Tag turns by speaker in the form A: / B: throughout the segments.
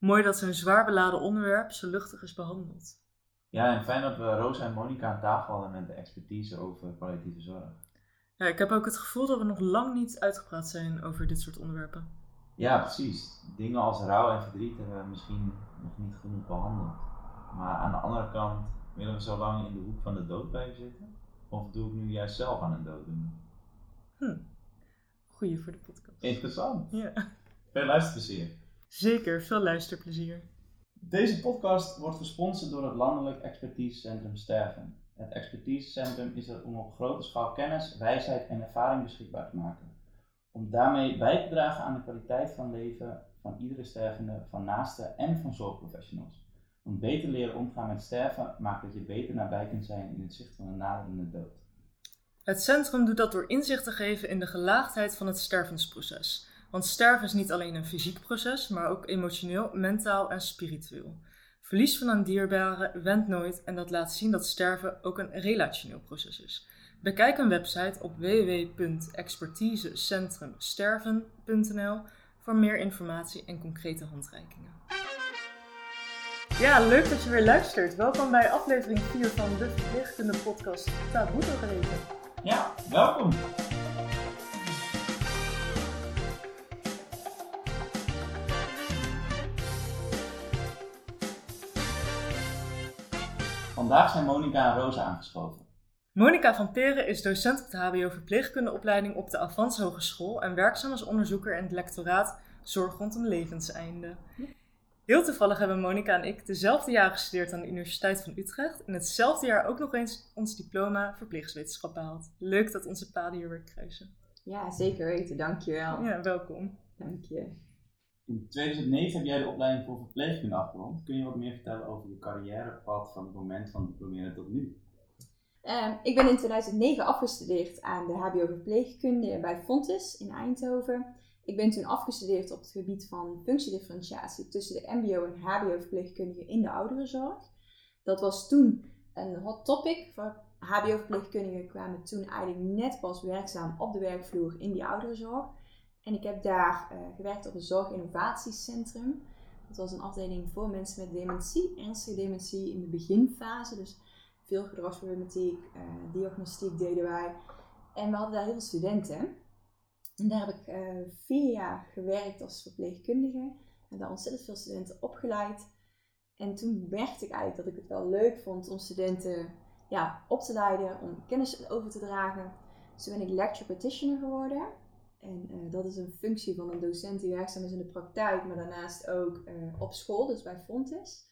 A: Mooi dat zo'n zwaar beladen onderwerp zo luchtig is behandeld.
B: Ja, en fijn dat we Rosa en Monica aan tafel hadden met de expertise over palliatieve zorg.
A: Ja, ik heb ook het gevoel dat we nog lang niet uitgepraat zijn over dit soort onderwerpen.
B: Ja, precies. Dingen als rouw en verdriet hebben we misschien nog niet genoeg behandeld. Maar aan de andere kant, willen we zo lang in de hoek van de dood blijven zitten? Of doe ik nu juist zelf aan een dood doen?
A: Hm. Goeie voor de podcast.
B: Interessant.
A: Ja.
B: Veel luisterplezier.
A: Zeker, veel luisterplezier.
B: Deze podcast wordt gesponsord door het Landelijk Expertisecentrum Sterven. Het expertisecentrum is er om op grote schaal kennis, wijsheid en ervaring beschikbaar te maken. Om daarmee bij te dragen aan de kwaliteit van leven van iedere stervende, van naasten en van zorgprofessionals. Om beter leren omgaan met sterven maakt dat je beter nabij kunt zijn in het zicht van een naderende dood.
A: Het centrum doet dat door inzicht te geven in de gelaagdheid van het stervensproces. Want sterven is niet alleen een fysiek proces, maar ook emotioneel, mentaal en spiritueel. Verlies van een dierbare wendt nooit en dat laat zien dat sterven ook een relationeel proces is. Bekijk een website op www.expertisecentrumsterven.nl voor meer informatie en concrete handreikingen. Ja, leuk dat je weer luistert. Welkom bij aflevering 4 van de verpleegkunde podcast Taboe doorgelezen.
B: Ja, welkom! Vandaag zijn Monica en Rosa aangeschoven.
A: Monika van Peren is docent op de HBO Verpleegkundeopleiding op de Avans Hogeschool en werkzaam als onderzoeker in het lectoraat Zorg rondom levenseinde. Heel toevallig hebben Monika en ik dezelfde jaar gestudeerd aan de Universiteit van Utrecht en hetzelfde jaar ook nog eens ons diploma verpleegwetenschap behaald. Leuk dat onze paden hier weer kruisen.
C: Ja, zeker weten. Dankjewel.
A: Ja, welkom.
C: Dank je.
B: In 2009 heb jij de opleiding voor verpleegkunde afgerond. Kun je wat meer vertellen over je carrièrepad van het moment van diplomeren tot nu?
C: Ehm, ik ben in 2009 afgestudeerd aan de HBO Verpleegkunde bij Fontes in Eindhoven. Ik ben toen afgestudeerd op het gebied van functiedifferentiatie tussen de MBO en HBO verpleegkundigen in de ouderenzorg. Dat was toen een hot topic. HBO verpleegkundigen kwamen toen eigenlijk net pas werkzaam op de werkvloer in die ouderenzorg. En ik heb daar uh, gewerkt op een zorginnovatiecentrum. Dat was een afdeling voor mensen met dementie, ernstige dementie in de beginfase. Dus veel gedragsproblematiek, uh, diagnostiek deden wij. En we hadden daar heel veel studenten. En daar heb ik uh, vier jaar gewerkt als verpleegkundige. En daar ontzettend veel studenten opgeleid. En toen merkte ik eigenlijk dat ik het wel leuk vond om studenten ja, op te leiden, om kennis over te dragen. Dus toen ben ik lecture practitioner geworden. En uh, dat is een functie van een docent die werkzaam is in de praktijk, maar daarnaast ook uh, op school, dus bij Fontes.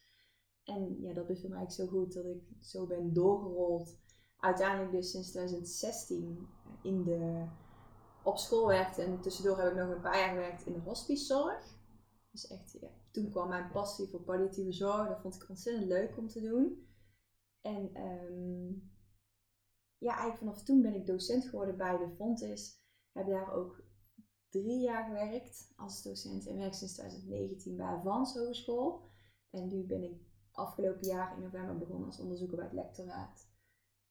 C: En ja, dat beviel mij eigenlijk zo goed dat ik zo ben doorgerold. Uiteindelijk dus sinds 2016 in de, op school werkte. En tussendoor heb ik nog een paar jaar gewerkt in de hospicezorg. Dus echt, ja, toen kwam mijn passie voor palliatieve zorg. Dat vond ik ontzettend leuk om te doen. En um, ja, eigenlijk vanaf toen ben ik docent geworden bij de Fontes heb daar ook drie jaar gewerkt als docent en werk sinds 2019 bij Avans Hogeschool. En nu ben ik afgelopen jaar in november begonnen als onderzoeker bij het lectoraat.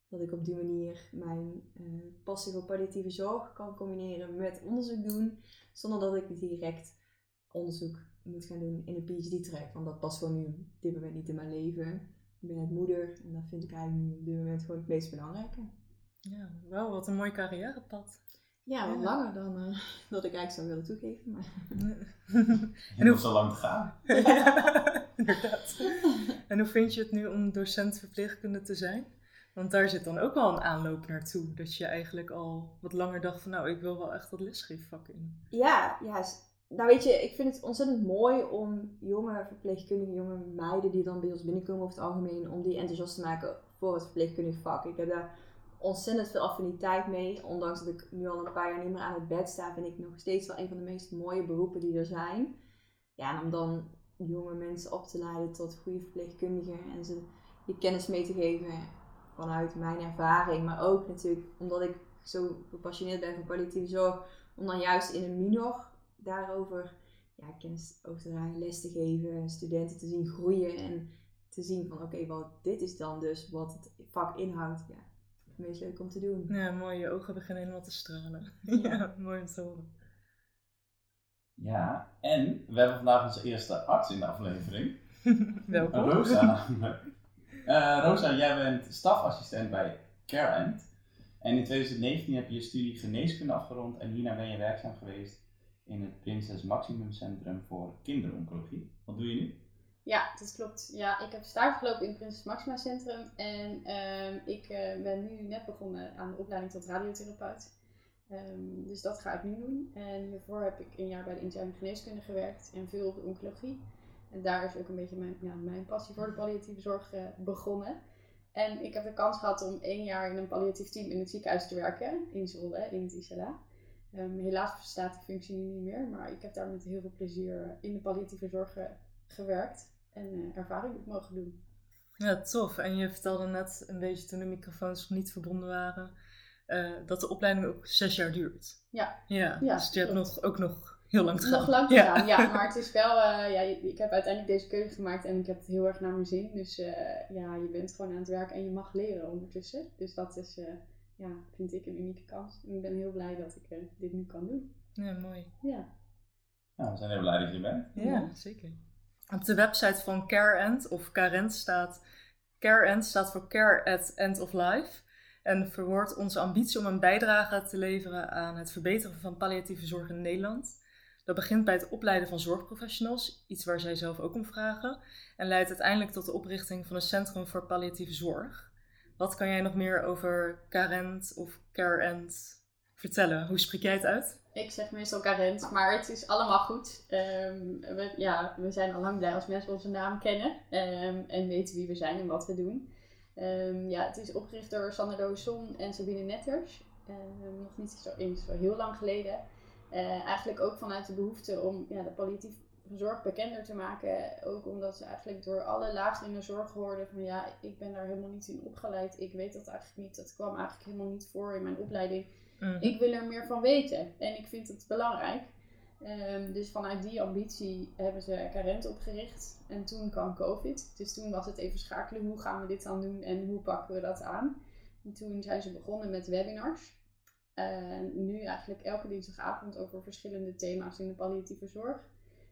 C: Dat ik op die manier mijn uh, passie voor palliatieve zorg kan combineren met onderzoek doen, zonder dat ik direct onderzoek moet gaan doen in een PhD-track. Want dat past gewoon nu op dit moment niet in mijn leven. Ik ben net moeder en dat vind ik eigenlijk nu op dit moment gewoon het meest belangrijke.
A: Ja, wel wat een mooi carrièrepad.
C: Ja, wat langer dan uh, dat ik eigenlijk zou willen toegeven. Maar...
B: en hoe zo lang te gaan.
A: ja, inderdaad. En hoe vind je het nu om docent verpleegkunde te zijn? Want daar zit dan ook wel een aanloop naartoe. Dat je eigenlijk al wat langer dacht van nou, ik wil wel echt dat lesgeefvak in.
C: Ja, ja. Nou weet je, ik vind het ontzettend mooi om jonge verpleegkundige, jonge meiden die dan bij ons binnenkomen over het algemeen, om die enthousiast te maken voor het verpleegkundig vak. Ik heb daar ontzettend veel affiniteit mee. Ondanks dat ik nu al een paar jaar niet meer aan het bed sta, vind ik nog steeds wel een van de meest mooie beroepen die er zijn. Ja, en om dan jonge mensen op te leiden tot goede verpleegkundigen en ze je kennis mee te geven vanuit mijn ervaring. Maar ook natuurlijk omdat ik zo gepassioneerd ben voor palliatieve zorg, om dan juist in een minor daarover ja, kennis over te dragen, les te geven, studenten te zien groeien en te zien van oké, wel dit is dan dus wat het vak inhoudt. Ja, het meest leuk om te doen.
A: Ja, mooi. Je ogen beginnen helemaal te stralen. Ja, mooi om te horen.
B: Ja, en we hebben vandaag onze eerste arts in de aflevering.
A: Welkom.
B: Rosa. Eh, Rosa, jij bent stafassistent bij CareEnd. En in 2019 heb je je studie geneeskunde afgerond en hierna ben je werkzaam geweest in het Prinses Maximum Centrum voor Kinderoncologie. Wat doe je nu?
D: Ja, dat klopt. Ja, ik heb stage gelopen in het Prinses Maxima Centrum en ehm, ik eh, ben nu net begonnen aan de opleiding tot radiotherapeut. Ehm, dus dat ga ik nu doen. En hiervoor heb ik een jaar bij de interne geneeskunde gewerkt en veel op de oncologie. En daar is ook een beetje mijn, ja, mijn passie voor de palliatieve zorg eh, begonnen. En ik heb de kans gehad om één jaar in een palliatief team in het ziekenhuis te werken, in Zwolle, in het ICLA. Ehm, helaas bestaat die functie nu niet meer, maar ik heb daar met heel veel plezier in de palliatieve zorg eh, gewerkt en uh, ervaring op mogen doen.
A: Ja, tof. En je vertelde net een beetje toen de microfoons nog niet verbonden waren, uh, dat de opleiding ook zes jaar duurt.
D: Ja.
A: Ja,
D: Ja,
A: dus je hebt nog, ook nog heel lang te gaan.
D: Nog lang te
A: Ja.
D: gaan, ja. Maar het is wel, eh, ja, ik heb uiteindelijk deze keuze gemaakt en ik heb het heel erg naar mijn zin. Dus eh, ja, je bent gewoon aan het werk en je mag leren ondertussen. Dus dat is, eh, ja, vind ik een unieke kans. En ik ben heel blij dat ik eh, dit nu kan doen.
A: Ja, mooi.
D: Ja.
B: Nou, we zijn heel blij dat je bent.
A: Ja,
D: Ja.
A: zeker. Op de website van CareEnd of Carent staat... CareEnd staat voor Care at End of Life. En verwoordt onze ambitie om een bijdrage te leveren aan het verbeteren van palliatieve zorg in Nederland. Dat begint bij het opleiden van zorgprofessionals, iets waar zij zelf ook om vragen. En leidt uiteindelijk tot de oprichting van een centrum voor palliatieve zorg. Wat kan jij nog meer over Carent of CareEnd vertellen? Hoe spreek jij het uit?
D: Ik zeg meestal Carent, maar het is allemaal goed. Ehm, we, ja, we zijn al lang blij als mensen onze naam kennen ehm, en weten wie we zijn en wat we doen. Ehm, ja, het is opgericht door Sander Doosson en Sabine Netters. Nog niet zo, eens heel lang geleden. Eh, eigenlijk ook vanuit de behoefte om ja, de palliatieve zorg bekender te maken. Ook omdat ze eigenlijk door alle lagen in de zorg hoorden van ja, ik ben daar helemaal niet in opgeleid. Ik weet dat eigenlijk niet. Dat kwam eigenlijk helemaal niet voor in mijn opleiding.
A: Mhm.
D: Ik wil er meer van weten en ik vind het belangrijk. Ehm, dus vanuit die ambitie hebben ze Carent opgericht. En toen kwam COVID. Dus toen was het even schakelen. Hoe gaan we dit dan doen en hoe pakken we dat aan? En toen zijn ze begonnen met webinars. En nu eigenlijk elke dinsdagavond over verschillende thema's in de palliatieve zorg.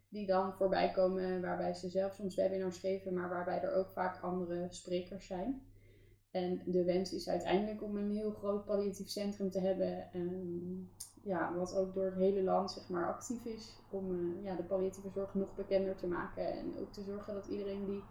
D: Die dan voorbij komen waarbij ze zelf soms webinars geven, maar waarbij er ook vaak andere sprekers zijn. En de wens is uiteindelijk om een heel groot palliatief centrum te hebben. ehm, ja, wat ook door het hele land zeg maar, actief is. Om eh, ja, de palliatieve zorg nog bekender te maken. En ook te zorgen dat iedereen die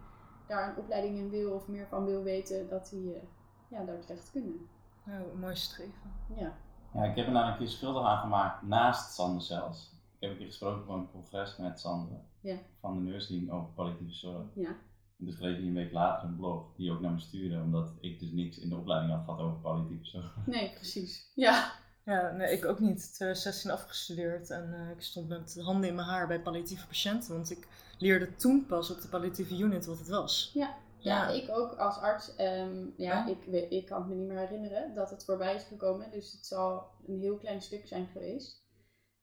D: daar een opleiding in wil of meer van wil weten, dat die eh, ja, daar terecht kunnen.
A: Nou, een mooi streven.
D: Ja.
B: Ja, ik heb er nou een keer schuldig aan gemaakt naast Sander zelfs. Ik heb een keer gesproken van een congres met Sander
D: Ja.
B: van de nursing over palliatieve zorg.
D: Ja.
B: En toen schreef hij een week later een blog die ook naar me stuurde, omdat ik dus niks in de opleiding had gehad over palliatieve zorg.
D: Nee, precies. Ja.
A: Ja, nee, ik ook niet. 2016 afgestudeerd en eh, ik stond met de handen in mijn haar bij palliatieve patiënten. Want ik leerde toen pas op de palliatieve unit wat het was.
D: Ja. Ja, ik ook als arts. ehm, ja,
A: Ja.
D: Ik, ik kan het me niet meer herinneren dat het voorbij is gekomen. Dus het zal een heel klein stuk zijn geweest.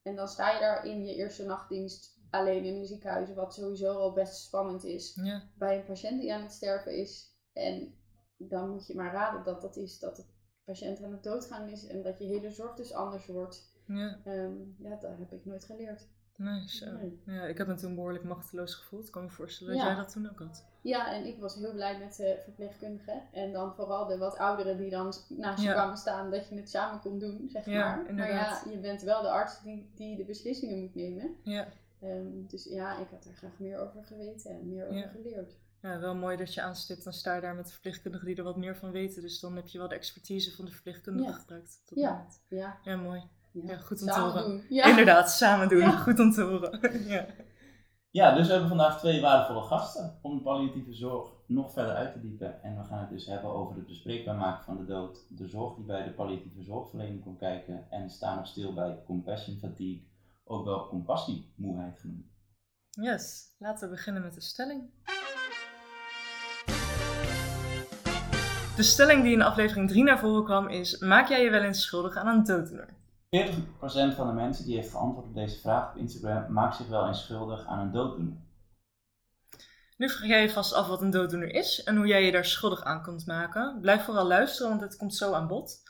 D: En dan sta je daar in je eerste nachtdienst alleen in een ziekenhuis. Wat sowieso al best spannend is.
A: Ja,
D: Bij een patiënt die aan het sterven is. En dan moet je maar raden dat dat is dat de patiënt aan het doodgaan is. En dat je hele zorg dus anders wordt.
A: ja,
D: Ehm, ja, dat heb ik nooit geleerd.
A: nee, zo.
D: Nee.
A: Ja, ik heb me toen behoorlijk machteloos gevoeld. Ik kan me voorstellen dat
D: Ja.
A: jij dat toen ook had.
D: Ja, en ik was heel blij met de verpleegkundigen. En dan vooral de wat ouderen die dan naast je
A: Ja.
D: kwamen staan, dat je het samen kon doen, zeg
A: Ja,
D: maar. Maar ja, je bent wel de arts die, die de beslissingen moet nemen.
A: Ja.
D: Ehm, dus ja, ik had er graag meer over geweten en meer over
A: Ja.
D: geleerd.
A: ja, wel mooi dat je aanstipt. Dan sta je daar met verpleegkundigen die er wat meer van weten. Dus dan heb je wel de expertise van de verpleegkundige
D: Ja.
A: gebruikt. dat
D: Ja. Ja,
A: ja, mooi.
D: ja.
A: Ja, goed om te
D: Samen
A: horen.
D: doen. Ja.
A: Inderdaad, samen doen.
D: Ja.
A: Goed om te horen. ja.
B: Ja, dus we hebben vandaag twee waardevolle gasten om de palliatieve zorg nog verder uit te diepen. En we gaan het dus hebben over het bespreekbaar maken van de dood, de zorg die bij de palliatieve zorgverlening komt kijken en staan nog stil bij compassion fatigue, ook wel compassiemoeheid genoemd.
A: Yes, laten we beginnen met de stelling. De stelling die in aflevering 3 naar voren kwam is: Maak jij je wel eens schuldig aan een dooddoener?
B: 40% van de mensen die heeft geantwoord op deze vraag op Instagram maakt zich wel eens schuldig aan een dooddoener.
A: Nu vraag jij je vast af wat een dooddoener is en hoe jij je daar schuldig aan kunt maken. Blijf vooral luisteren, want het komt zo aan bod.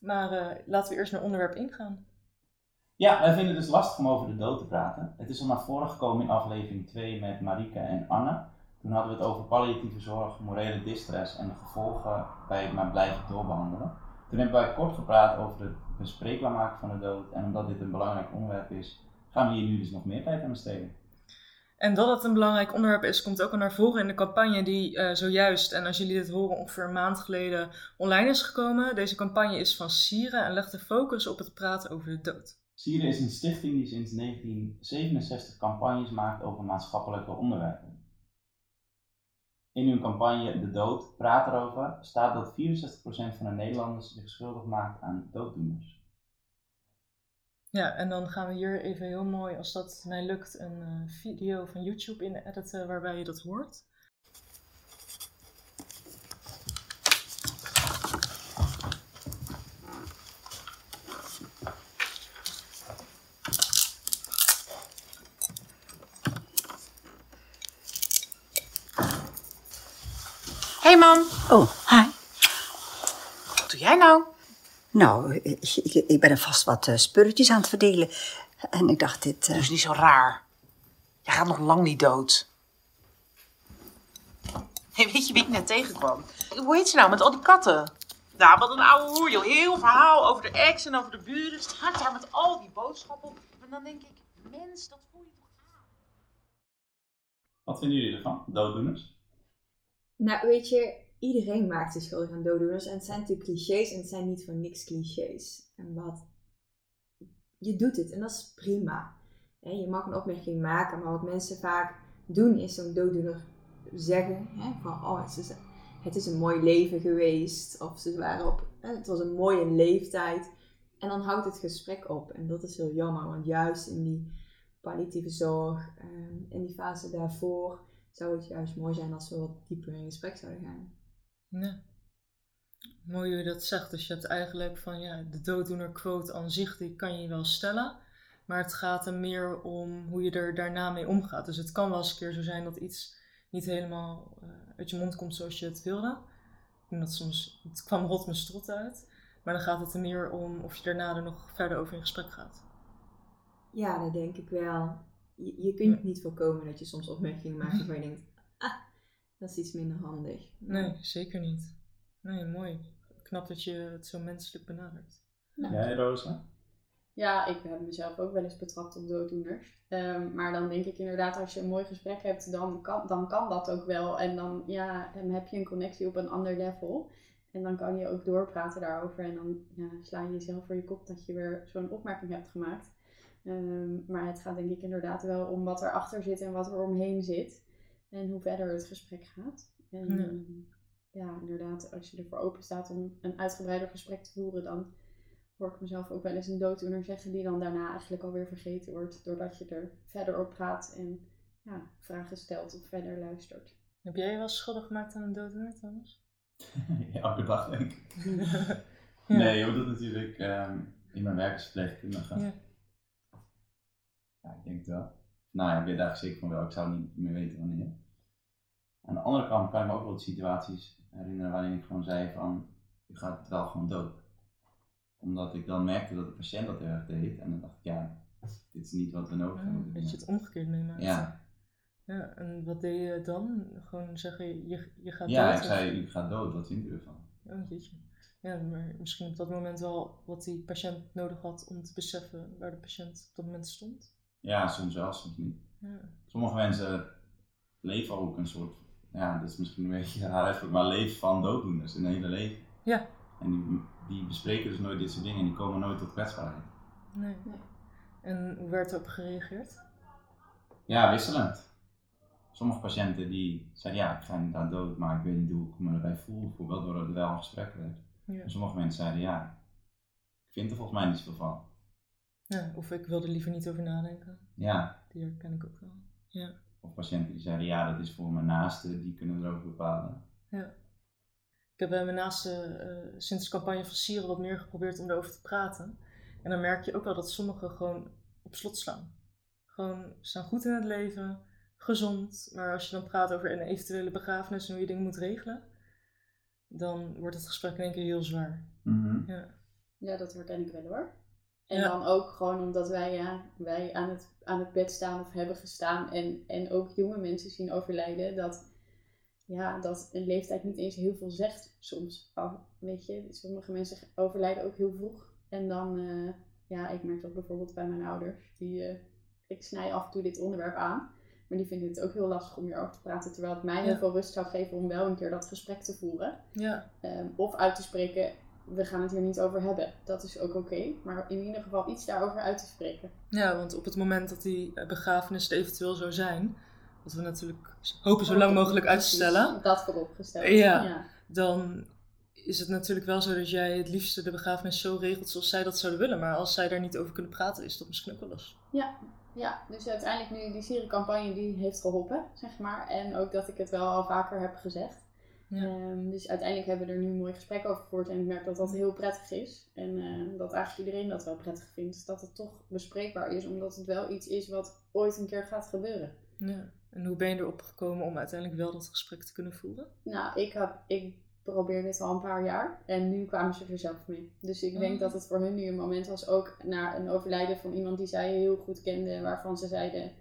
A: Maar eh, laten we eerst naar onderwerp ingaan.
B: Ja, wij vinden het dus lastig om over de dood te praten. Het is al naar voren gekomen in aflevering 2 met Marike en Anne. Toen hadden we het over palliatieve zorg, morele distress en de gevolgen bij het maar blijven doorbehandelen. Toen hebben wij kort gepraat over het bespreekbaar maken van de dood. En omdat dit een belangrijk onderwerp is, gaan we hier nu dus nog meer tijd aan besteden.
A: En dat het een belangrijk onderwerp is, komt ook al naar voren in de campagne die eh, zojuist, en als jullie dit horen, ongeveer een maand geleden online is gekomen. Deze campagne is van Sieren en legt de focus op het praten over de dood.
B: Sieren is een stichting die sinds 1967 campagnes maakt over maatschappelijke onderwerpen. In hun campagne De Dood, Praat erover, staat dat 64% van de Nederlanders zich schuldig maakt aan dooddoeners.
A: Ja, en dan gaan we hier even heel mooi, als dat mij lukt, een uh, video van YouTube in editen waarbij je dat hoort.
E: Mam,
F: Oh, hi.
E: wat doe jij nou?
F: Nou, ik, ik- ik ben er vast wat eh, spulletjes aan het verdelen. En ik dacht, dit... eh,
E: Doe eens niet zo raar. Jij gaat nog lang niet dood. Hey, weet je wie ik net tegenkwam? Hoe heet ze nou, met al die katten? Nou, wat een oude hoer, joh. Heel verhaal over de ex en over de buren. Staat daar met al die boodschappen op. En dan denk ik, mens, dat voel je toch aan?
B: Wat vinden jullie ervan, dooddoeners?
C: Nou, weet je, iedereen maakt zich schuldig aan dooddoeners. En het zijn natuurlijk clichés en het zijn niet voor niks clichés. En wat... Je doet het en dat is prima. Je mag een opmerking maken, maar wat mensen vaak doen is zo'n dooddoener zeggen. Van, oh, het is, een mooi leven geweest. Of ze waren op, het was een mooie leeftijd. En dan houdt het gesprek op. En dat is heel jammer, want juist in die palliatieve zorg, ehm, in die fase daarvoor, zou het juist mooi zijn als we wat dieper in gesprek zouden gaan.
A: Ja. Mooi hoe je dat zegt. Dus je hebt eigenlijk van ja, de dooddoener quote aan zich, die kan je wel stellen. Maar het gaat er meer om hoe je er daarna mee omgaat. Dus het kan wel eens een keer zo zijn dat iets niet helemaal eh, uit je mond komt zoals je het wilde. Dat soms, het kwam rot mijn strot uit. Maar dan gaat het er meer om of je daarna er nog verder over in gesprek gaat.
C: Ja, dat denk ik wel. Je, je kunt niet voorkomen dat je soms opmerkingen maakt waarvan je denkt, ah, dat is iets minder handig.
A: Nee, zeker niet. Nee, mooi. Knap dat je het zo menselijk benadert.
B: Jij, Rosa?
D: Ja, ik heb mezelf ook wel eens betrapt op dooddoeners. Ehm, maar dan denk ik inderdaad, als je een mooi gesprek hebt, dan kan, dan kan dat ook wel. En dan, ja, dan heb je een connectie op een ander level. En dan kan je ook doorpraten daarover. En dan ja, sla je jezelf voor je kop dat je weer zo'n opmerking hebt gemaakt. Ehm, maar het gaat denk ik inderdaad wel om wat erachter zit en wat er omheen zit. En hoe verder het gesprek gaat. En
A: Ja.
D: ehm, ja, inderdaad, als je ervoor open staat om een uitgebreider gesprek te voeren, dan hoor ik mezelf ook wel eens een dooddoener zeggen die dan daarna eigenlijk alweer vergeten wordt. Doordat je er verder op praat en ja, vragen stelt of verder luistert.
A: Heb jij je wel schuldig gemaakt aan een dooddoener, Thomas?
B: Elke dag denk ik.
A: Ja.
B: Nee, joh, dat natuurlijk ehm, in mijn werk als verpleegkundige.
A: Ja.
B: Ja, ik denk het wel. Nou ja, ik weet eigenlijk zeker van wel. Ik zou niet meer weten wanneer. Aan de andere kant kan ik me ook wel de situaties herinneren waarin ik gewoon zei van, je gaat wel gewoon dood. Omdat ik dan merkte dat de patiënt dat heel erg deed. En dan dacht ik, ja, dit is niet wat we nodig hebben. dit
A: dat je het omgekeerd meemaakt.
B: Ja,
A: Ja, en wat deed je dan? Gewoon zeggen, je, je gaat
B: ja
A: dood?
B: ik
A: of-
B: zei, u gaat dood. Wat vindt u ervan?
A: Oh, jeetje. Ja, maar misschien op dat moment wel wat die patiënt nodig had om te beseffen waar de patiënt op dat moment stond.
B: Ja, soms wel, soms niet.
A: Ja,
B: Sommige mensen leven ook een soort, ja, dat is misschien een beetje raar uitspraak, maar leven van dooddoeners in hun hele leven.
A: ja.
B: En die, die bespreken dus nooit dit soort dingen en die komen nooit tot kwetsbaarheid.
A: nee.
C: Nee.
A: En hoe werd erop gereageerd?
B: Ja, wisselend. Sommige patiënten die zeiden, ja, ik ga inderdaad dood, maar ik weet niet hoe ik me erbij voel, bijvoorbeeld door er wel een gesprek werd.
A: Ja.
B: En sommige mensen zeiden, ja, ik vind er volgens mij niet zoveel van.
A: Ja. Of ik wilde liever niet over nadenken.
B: Ja,
A: Die herken ik ook wel. Ja.
B: of patiënten die zeiden, ja, dat is voor mijn naasten, die kunnen erover bepalen.
A: ja. Ik heb bij mijn naaste eh, sinds de campagne van Sieren wat meer geprobeerd om erover te praten. En dan merk je ook wel dat sommigen gewoon op slot slaan. Gewoon staan goed in het leven, gezond. Maar als je dan praat over een eventuele begrafenis en hoe je dingen moet regelen, dan wordt het gesprek in één keer heel zwaar.
B: Mhm.
A: Ja.
D: Ja, dat herken ik wel hoor. En
A: Ja.
D: dan ook gewoon omdat wij, ja, wij aan, het, aan het bed staan of hebben gestaan en, en ook jonge mensen zien overlijden, dat, ja, dat een leeftijd niet eens heel veel zegt soms. Weet je, sommige mensen overlijden ook heel vroeg. En dan, eh, ja, ik merk dat bijvoorbeeld bij mijn ouders. Die, eh, ik snij af en toe dit onderwerp aan. Maar die vinden het ook heel lastig om hierover te praten. Terwijl het mij heel
A: Ja.
D: veel rust zou geven om wel een keer dat gesprek te voeren.
A: Ja,
D: Ehm, of uit te spreken, we gaan het hier niet over hebben. Dat is ook oké. maar in ieder geval iets daarover uit te spreken.
A: ja, want op het moment dat die eh, begrafenis er eventueel zou zijn, wat we natuurlijk hopen zo lang mogelijk uit te stellen,
D: Dat vooropgesteld.
A: Ja. dan is het natuurlijk wel zo dat jij het liefste de begrafenis zo regelt zoals zij dat zouden willen. Maar als zij daar niet over kunnen praten, is dat misschien ook wel.
D: Ja, ja, dus uiteindelijk nu die seriecampagne die heeft geholpen, zeg maar. En ook dat ik het wel al vaker heb gezegd.
A: Ja.
D: Ehm, dus uiteindelijk hebben we er nu een mooi gesprek over gevoerd. En ik merk dat dat heel prettig is. En eh, dat eigenlijk iedereen dat wel prettig vindt. Dat het toch bespreekbaar is. Omdat het wel iets is wat ooit een keer gaat gebeuren.
A: Ja. En hoe ben je erop gekomen om uiteindelijk wel dat gesprek te kunnen voeren?
D: Nou, ik, had, ik probeer dit al een paar jaar. En nu kwamen ze er zelf mee. Dus ik denk
A: Oh.
D: dat het voor hun nu een moment was. Ook na een overlijden van iemand die zij heel goed kenden. Waarvan ze zeiden,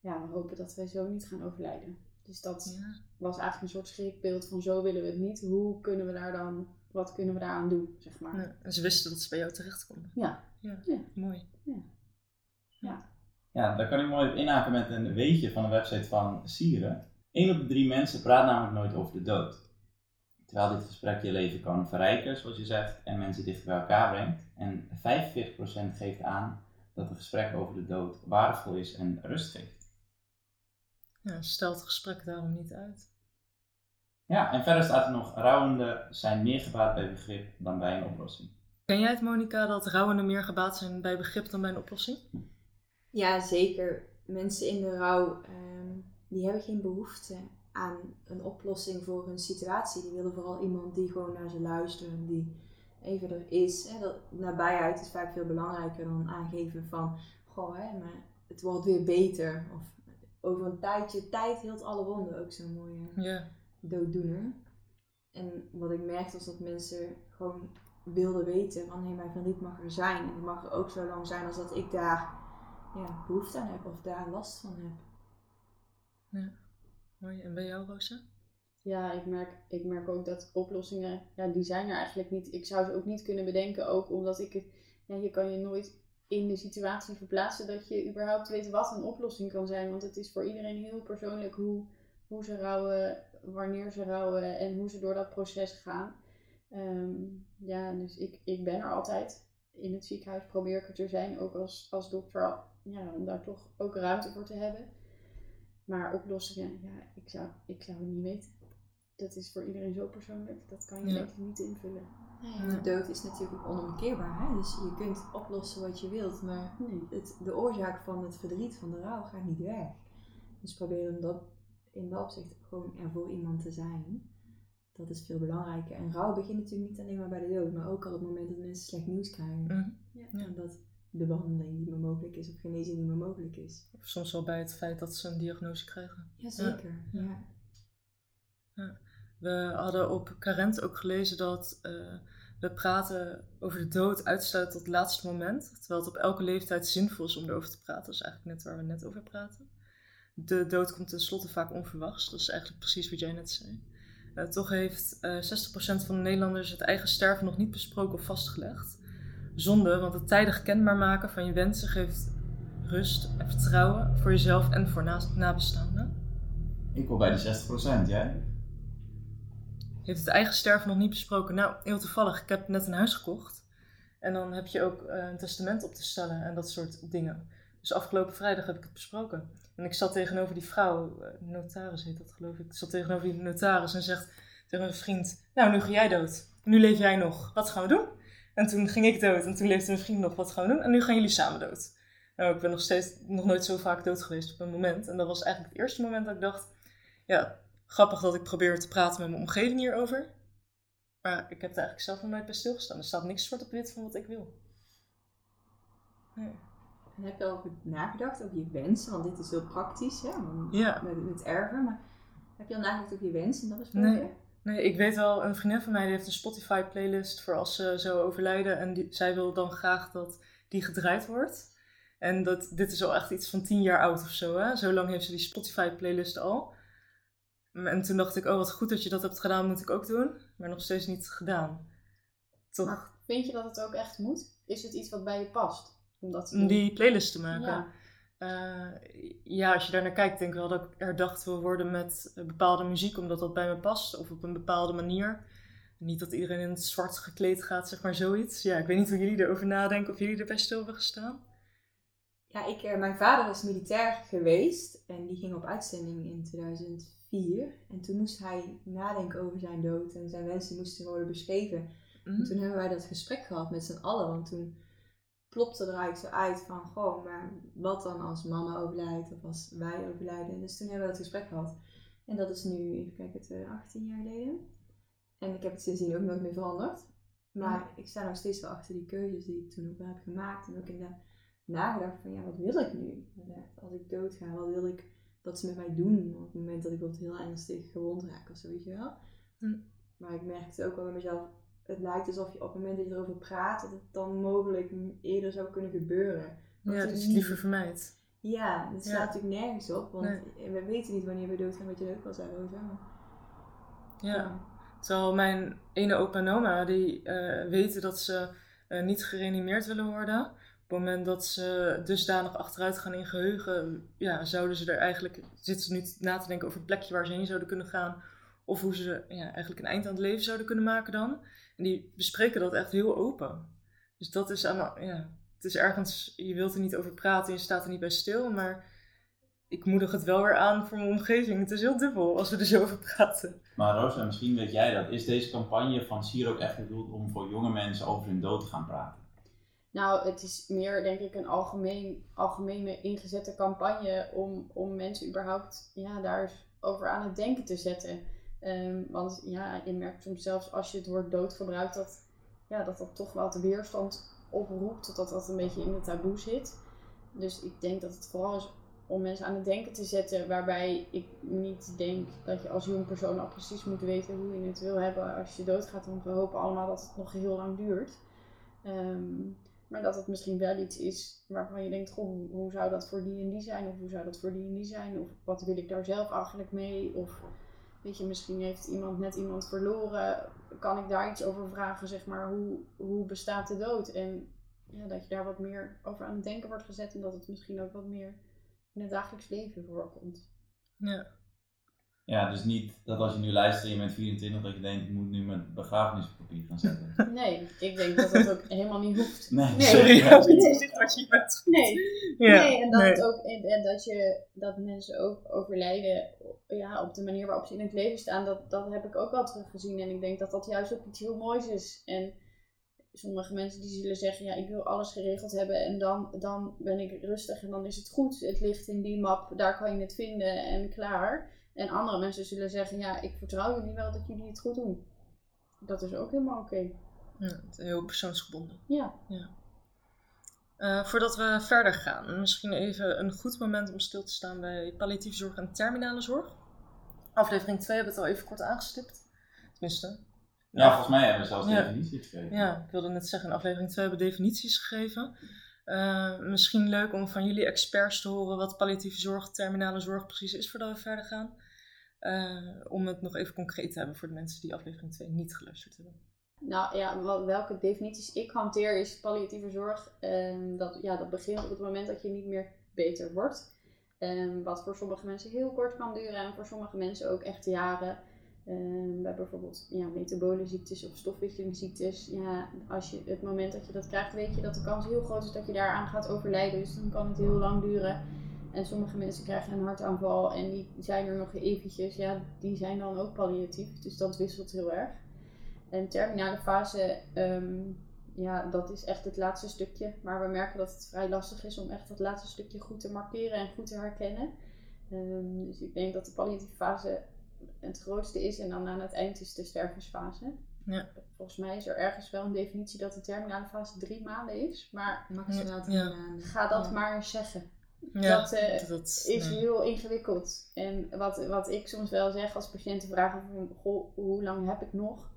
D: ja, we hopen dat wij zo niet gaan overlijden. Dus dat
A: Ja.
D: was eigenlijk een soort schrikbeeld van zo willen we het niet. Hoe kunnen we daar dan, wat kunnen we daaraan doen, zeg maar.
A: Ja. En ze wisten dat ze bij jou terecht konden.
D: Ja.
A: Ja,
D: Ja.
A: mooi.
B: Ja, daar kan ik mooi op inhaken met een weetje van de website van Sieren. 1 op de drie mensen praat namelijk nooit over de dood. Terwijl dit gesprek je leven kan verrijken, zoals je zegt, en mensen dichter bij elkaar brengt. En 45% geeft aan dat een gesprek over de dood waardevol is en rust geeft.
A: Ja, stel het gesprek daarom niet uit.
B: Ja, en verder staat er nog, rouwenden zijn meer gebaat bij begrip dan bij een oplossing.
A: Ken jij het, Monika, dat rouwenden meer gebaat zijn bij begrip dan bij een oplossing?
C: Ja, zeker. Mensen in de rouw, ehm, die hebben geen behoefte aan een oplossing voor hun situatie. Die willen vooral iemand die gewoon naar ze luistert, die even er is. Hè. Dat, nabijheid is vaak veel belangrijker dan aangeven van, goh, hè, maar het wordt weer beter. Of over een tijdje, tijd hield alle wonden, ook zo'n mooie
A: Ja.
C: dooddoener. En wat ik merkte was dat mensen gewoon wilden weten van hé, mijn verdriet mag er zijn. En het mag er ook zo lang zijn als dat ik daar ja, behoefte aan heb of daar last van heb.
A: Mooi. En bij jou, Rosa?
D: Ja, ik merk, ik merk ook dat oplossingen, ja, die zijn er eigenlijk niet. Ik zou ze ook niet kunnen bedenken, ook omdat ik het, ja, je kan je nooit in de situatie verplaatsen dat je überhaupt weet wat een oplossing kan zijn. Want het is voor iedereen heel persoonlijk hoe, hoe ze rouwen, wanneer ze rouwen en hoe ze door dat proces gaan. Ehm, ja, dus ik, ik ben er altijd. In het ziekenhuis probeer ik er te zijn, ook als, als dokter, ja, om daar toch ook ruimte voor te hebben. Maar oplossingen, ja, ik zou, ik zou het niet weten. Dat is voor iedereen zo persoonlijk, dat kan je
A: Ja.
D: denk ik niet invullen.
C: De dood is natuurlijk onomkeerbaar. Hè? Dus je kunt oplossen wat je wilt, maar
D: Nee.
C: het, de oorzaak van het verdriet, van de rouw, gaat niet weg. Dus probeer om dat, in dat opzicht gewoon er voor iemand te zijn. Dat is veel belangrijker. En rouw begint natuurlijk niet alleen maar bij de dood, maar ook al op het moment dat mensen slecht nieuws krijgen.
A: Mhm.
D: Ja.
C: En dat de behandeling niet meer mogelijk is of genezing niet meer mogelijk is.
A: Of soms wel bij het feit dat ze een diagnose krijgen.
C: Jazeker. Ja.
A: Ja. We hadden op Carent ook gelezen dat eh, we praten over de dood uitstellen tot het laatste moment. Terwijl het op elke leeftijd zinvol is om erover te praten. Dat is eigenlijk net waar we net over praten. De dood komt tenslotte vaak onverwachts. Dat is eigenlijk precies wat jij net zei. Eh, toch heeft eh 60% van de Nederlanders het eigen sterven nog niet besproken of vastgelegd. Zonde, want het tijdig kenbaar maken van je wensen geeft rust en vertrouwen voor jezelf en voor naast- nabestaanden.
B: Ik hoor bij de 60%, jij?
A: Heeft het eigen sterven nog niet besproken. Nou, heel toevallig. Ik heb net een huis gekocht. En dan heb je ook eh, een testament op te stellen en dat soort dingen. Dus afgelopen vrijdag heb ik het besproken. En ik zat tegenover die vrouw, eh, notaris heet dat geloof ik. Ik zat tegenover die notaris en zegt tegen mijn vriend... Nou, nu ga jij dood. Nu leef jij nog. Wat gaan we doen? En toen ging ik dood. En toen leefde mijn vriend nog. Wat gaan we doen? En nu gaan jullie samen dood. Nou, ik ben nog steeds nog nooit zo vaak dood geweest op een moment. En dat was eigenlijk het eerste moment dat ik dacht... Ja, grappig dat ik probeer te praten met mijn omgeving hierover. Maar ik heb er eigenlijk zelf nog nooit bij stilgestaan. Er staat niks zwart op wit van wat ik wil. Nee.
C: En heb je al nagedacht over je wensen? Want dit is heel praktisch, hè?
A: Ja.
C: Met, met erven. Maar heb je al nagedacht over je wensen? Dat is.
A: Nee. Nee, ik weet wel, een vriendin van mij die heeft een Spotify-playlist voor als ze zo overlijden. En die, zij wil dan graag dat die gedraaid wordt. En dat, dit is al echt iets van tien jaar oud of zo. Hè? Zo lang heeft ze die Spotify-playlist al. En toen dacht ik, oh wat goed dat je dat hebt gedaan, moet ik ook doen. Maar nog steeds niet gedaan. Toch?
D: Maar vind je dat het ook echt moet? Is het iets wat bij je past? Om dat te
A: Om die playlist te maken.
D: Ja.
A: Eh, ja, als je daar naar kijkt, denk ik wel dat ik herdacht wil worden met bepaalde muziek, omdat dat bij me past. Of op een bepaalde manier. Niet dat iedereen in het zwart gekleed gaat, zeg maar zoiets. Ja, ik weet niet hoe jullie erover nadenken, of jullie er bij stil hebben gestaan.
C: Ja, ik, eh, mijn vader is militair geweest en die ging op uitzending in 2004. En toen moest hij nadenken over zijn dood en zijn wensen moesten worden beschreven.
A: Mhm.
C: En toen hebben wij dat gesprek gehad met z'n allen, want toen plopte er eigenlijk zo uit van, goh, maar wat dan als mama overlijdt of als wij overlijden. Dus toen hebben we dat gesprek gehad. En dat is nu, even kijken, het, eh, 18 jaar geleden. En ik heb het sindsdien ook nooit meer veranderd. Maar ik sta nog steeds wel achter die keuzes die ik toen ook wel heb gemaakt. En ook in de nagedacht van, ja, wat wil ik nu? Als ik doodga, wat wil ik dat ze met mij doen? Op het moment dat ik bijvoorbeeld heel ernstig gewond raak of zo, weet je wel.
A: Hm.
C: Maar ik merkte ook wel bij mezelf, het lijkt alsof je op het moment dat je erover praat, dat het dan mogelijk eerder zou kunnen gebeuren. Wat
A: Ja, het
C: niet-
A: liever vermijdt.
C: Ja, dat
A: Ja.
C: slaat natuurlijk nergens op, want
A: Nee.
C: we weten niet wanneer we doodgaan, wat je ook al zei, Rosa. maar-
A: Ja. Terwijl mijn ene opa en oma, die eh, weten dat ze eh, niet gereanimeerd willen worden. Op het moment dat ze dusdanig achteruit gaan in geheugen, ja, zouden ze er eigenlijk, zitten ze nu na te denken over het plekje waar ze heen zouden kunnen gaan. Of hoe ze ja, eigenlijk een eind aan het leven zouden kunnen maken dan. En die bespreken dat echt heel open. Dus dat is allemaal, ja, het is ergens, je wilt er niet over praten, je staat er niet bij stil, maar ik moedig het wel weer aan voor mijn omgeving. Het is heel dubbel als we er zo over praten.
B: Maar Rosa, misschien weet jij dat. Is deze campagne van Sier ook echt bedoeld om voor jonge mensen over hun dood te gaan praten?
D: Nou, het is meer denk ik een algemeen, algemene ingezette campagne om, om mensen überhaupt ja, daar over aan het denken te zetten. Ehm, want ja, je merkt soms zelfs als je het woord dood gebruikt, dat ja, dat, dat toch wel de weerstand oproept, dat dat een beetje in het taboe zit. Dus ik denk dat het vooral is om mensen aan het denken te zetten, waarbij ik niet denk dat je als jong persoon al precies moet weten hoe je het wil hebben als je doodgaat. Want we hopen allemaal dat het nog heel lang duurt. Ehm, maar dat het misschien wel iets is waarvan je denkt, goh, hoe, zou dat voor die en die zijn? Of hoe zou dat voor die en die zijn? Of wat wil ik daar zelf eigenlijk mee? Of weet je, misschien heeft iemand net iemand verloren. Kan ik daar iets over vragen, zeg maar, hoe, hoe bestaat de dood? En ja, dat je daar wat meer over aan het denken wordt gezet. En dat het misschien ook wat meer in het dagelijks leven voorkomt.
A: Ja.
B: Ja, dus niet dat als je nu luistert en je bent 24, dat je denkt, ik moet nu mijn begrafenispapier gaan zetten.
D: Nee, ik denk dat dat ook helemaal niet hoeft.
B: Nee,
D: Nee.
A: Sorry,
B: Ja,
A: gezicht wat je bent.
D: Nee,
A: Ja,
D: nee, en dat,
A: nee.
D: Ook, en, en dat, je, dat mensen ook overlijden ja, op de manier waarop ze in het leven staan, dat, dat heb ik ook wel teruggezien. En ik denk dat dat juist ook iets heel moois is. En sommige mensen die zullen zeggen, ja, ik wil alles geregeld hebben en dan, dan ben ik rustig en dan is het goed. Het ligt in die map, daar kan je het vinden en klaar. En andere mensen zullen zeggen, ja, ik vertrouw jullie wel dat jullie het goed doen. Dat is ook helemaal oké.
A: Ja, het is heel persoonsgebonden.
D: Ja.
A: Eh, voordat we verder gaan, misschien even een goed moment om stil te staan bij palliatieve zorg en terminale zorg. Aflevering 2 hebben we het al even kort aangestipt. Tenminste.
B: Ja, volgens mij hebben we zelfs
A: Ja.
B: definitie gegeven.
A: Ja, ik wilde net zeggen, in aflevering 2 hebben we definities gegeven. Eh, misschien leuk om van jullie experts te horen wat palliatieve zorg, terminale zorg precies is voordat we verder gaan. Eh, om het nog even concreet te hebben voor de mensen die aflevering 2 niet geluisterd hebben.
D: Nou ja, wel- welke definities ik hanteer is palliatieve zorg. ehm, dat, ja, dat begint op het moment dat je niet meer beter wordt. Ehm, wat voor sommige mensen heel kort kan duren en voor sommige mensen ook echt jaren. Ehm, bij bijvoorbeeld ja, metabole ziektes of stofwisselingsziektes. Ja, als je het moment dat je dat krijgt, weet je dat de kans heel groot is dat je daaraan gaat overlijden. Dus dan kan het heel lang duren. En sommige mensen krijgen een hartaanval en die zijn er nog eventjes. Ja, die zijn dan ook palliatief. Dus dat wisselt heel erg. En terminale fase, ehm, ja, dat is echt het laatste stukje. Maar we merken dat het vrij lastig is om echt dat laatste stukje goed te markeren en goed te herkennen. Ehm, dus ik denk dat de palliatieve fase het grootste is. En dan aan het eind is de stervensfase.
A: Ja.
D: Volgens mij is er ergens wel een definitie dat de terminale fase drie maanden is. Maar
C: Maximaal drie
A: Ja.
C: maanden.
D: ga dat
C: Ja.
D: maar eens zeggen
A: Ja,
D: Dat, eh,
A: dat
D: is
A: nee.
D: heel ingewikkeld. En wat, wat ik soms wel zeg als patiënten vragen van, goh, hoe lang heb ik nog?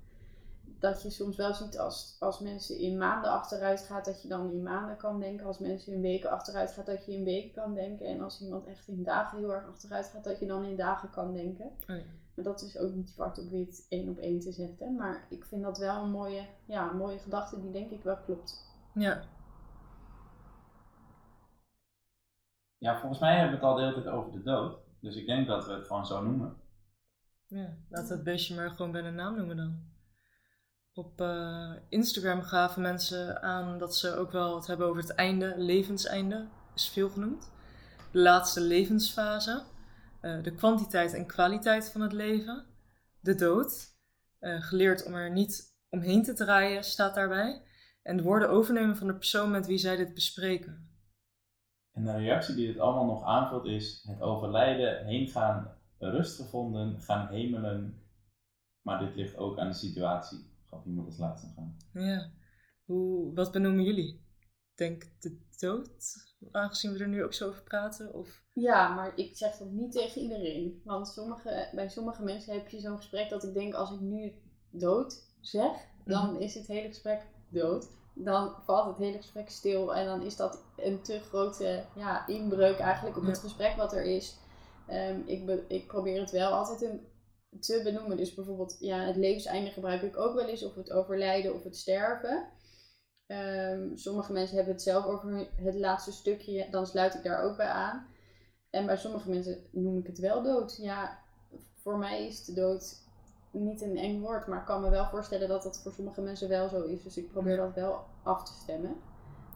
D: Dat je soms wel ziet als, als mensen in maanden achteruit gaat, dat je dan in maanden kan denken. Als mensen in weken achteruit gaat, dat je in weken kan denken. En als iemand echt in dagen heel erg achteruit gaat, dat je dan in dagen kan denken.
A: Oh ja.
D: Maar dat is ook niet zwart op wit één op één te zetten. Maar ik vind dat wel een mooie, ja, een mooie gedachte die denk ik wel klopt.
A: Ja,
B: Ja, volgens mij hebben we het al de hele tijd over de dood. Dus ik denk dat we het gewoon zo noemen.
A: ja. laten we het beestje maar gewoon bij de naam noemen dan. Op eh, Instagram gaven mensen aan dat ze ook wel het hebben over het einde, levenseinde, is veel genoemd. De laatste levensfase, eh, de kwantiteit en kwaliteit van het leven, de dood, eh, geleerd om er niet omheen te draaien, staat daarbij. En de woorden overnemen van de persoon met wie zij dit bespreken.
B: En de reactie die dit allemaal nog aanvult is het overlijden, heengaan, rust gevonden, gaan hemelen. Maar dit ligt ook aan de situatie. Gaf iemand als laatste gaan.
A: Ja, Hoe, wat benoemen jullie? Denk de dood, aangezien we er nu ook zo over praten? Of...
D: Ja, maar ik zeg dat niet tegen iedereen. Want sommige, bij sommige mensen heb je zo'n gesprek dat ik denk, als ik nu dood zeg, dan is het hele gesprek dood. Dan valt het hele gesprek stil en dan is dat een te grote ja, inbreuk eigenlijk op het gesprek wat er is. Ehm, ik, be- ik probeer het wel altijd een, te benoemen. Dus bijvoorbeeld ja, het levenseinde gebruik ik ook wel eens, of het overlijden of het sterven. Ehm, sommige mensen hebben het zelf over het laatste stukje, dan sluit ik daar ook bij aan. En bij sommige mensen noem ik het wel dood. Ja, voor mij is de dood niet een eng woord, maar ik kan me wel voorstellen dat dat voor sommige mensen wel zo is. Dus ik probeer dat wel af te stemmen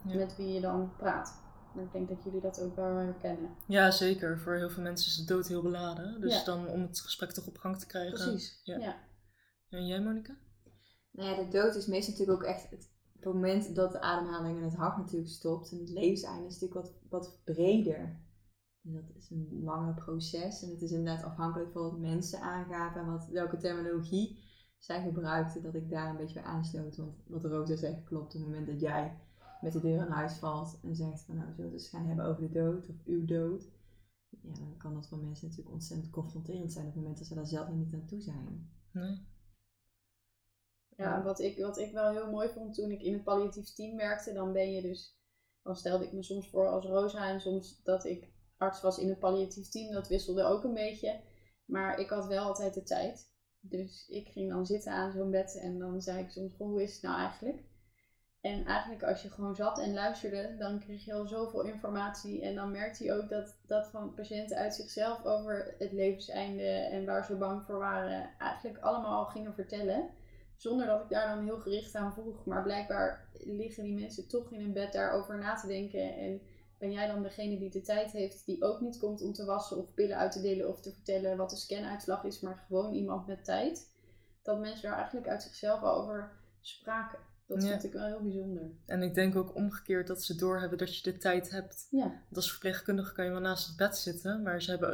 A: Ja.
D: met wie je dan praat. Maar ik denk dat jullie dat ook wel herkennen.
A: Ja, zeker. Voor heel veel mensen is de dood heel beladen. Dus
D: Ja.
A: dan om het gesprek toch op gang te krijgen.
D: Precies.
A: Ja.
D: Ja.
A: En jij, Monika?
C: Nou ja, de dood is meestal natuurlijk ook echt het moment dat de ademhaling en het hart natuurlijk stopt. En het levenseinde is natuurlijk wat, wat breder. En dat is een langer proces. En het is inderdaad afhankelijk van wat mensen aangaven en wat, welke terminologie zij gebruikten, dat ik daar een beetje bij aansloot. Want wat Rosa zegt klopt. Op het moment dat jij met de deur in huis valt en zegt van nou, we zullen het eens gaan hebben over de dood of uw dood. Ja, dan kan dat voor mensen natuurlijk ontzettend confronterend zijn op het moment dat ze daar zelf niet aan toe zijn.
A: Nee?
D: Ja, wat ik, wat ik wel heel mooi vond toen ik in het palliatief team werkte, dan ben je dus, dan stelde ik me soms voor als Rosa en soms dat ik arts was in het palliatief team, dat wisselde ook een beetje. Maar ik had wel altijd de tijd. Dus ik ging dan zitten aan zo'n bed en dan zei ik soms, goh, hoe is het nou eigenlijk? En eigenlijk als je gewoon zat en luisterde, dan kreeg je al zoveel informatie. En dan merkte je ook dat, dat van patiënten uit zichzelf over het levenseinde en waar ze bang voor waren, eigenlijk allemaal al gingen vertellen. Zonder dat ik daar dan heel gericht aan vroeg. Maar blijkbaar liggen die mensen toch in hun bed daarover na te denken. En ben jij dan degene die de tijd heeft, die ook niet komt om te wassen of pillen uit te delen of te vertellen wat de scanuitslag is, maar gewoon iemand met tijd. Dat mensen daar eigenlijk uit zichzelf al over spraken. Dat
A: Ja.
D: vond ik wel heel bijzonder.
A: En ik denk ook omgekeerd dat ze doorhebben dat je de tijd hebt.
D: Ja,
A: Want als verpleegkundige kan je wel naast het bed zitten, maar ze hebben,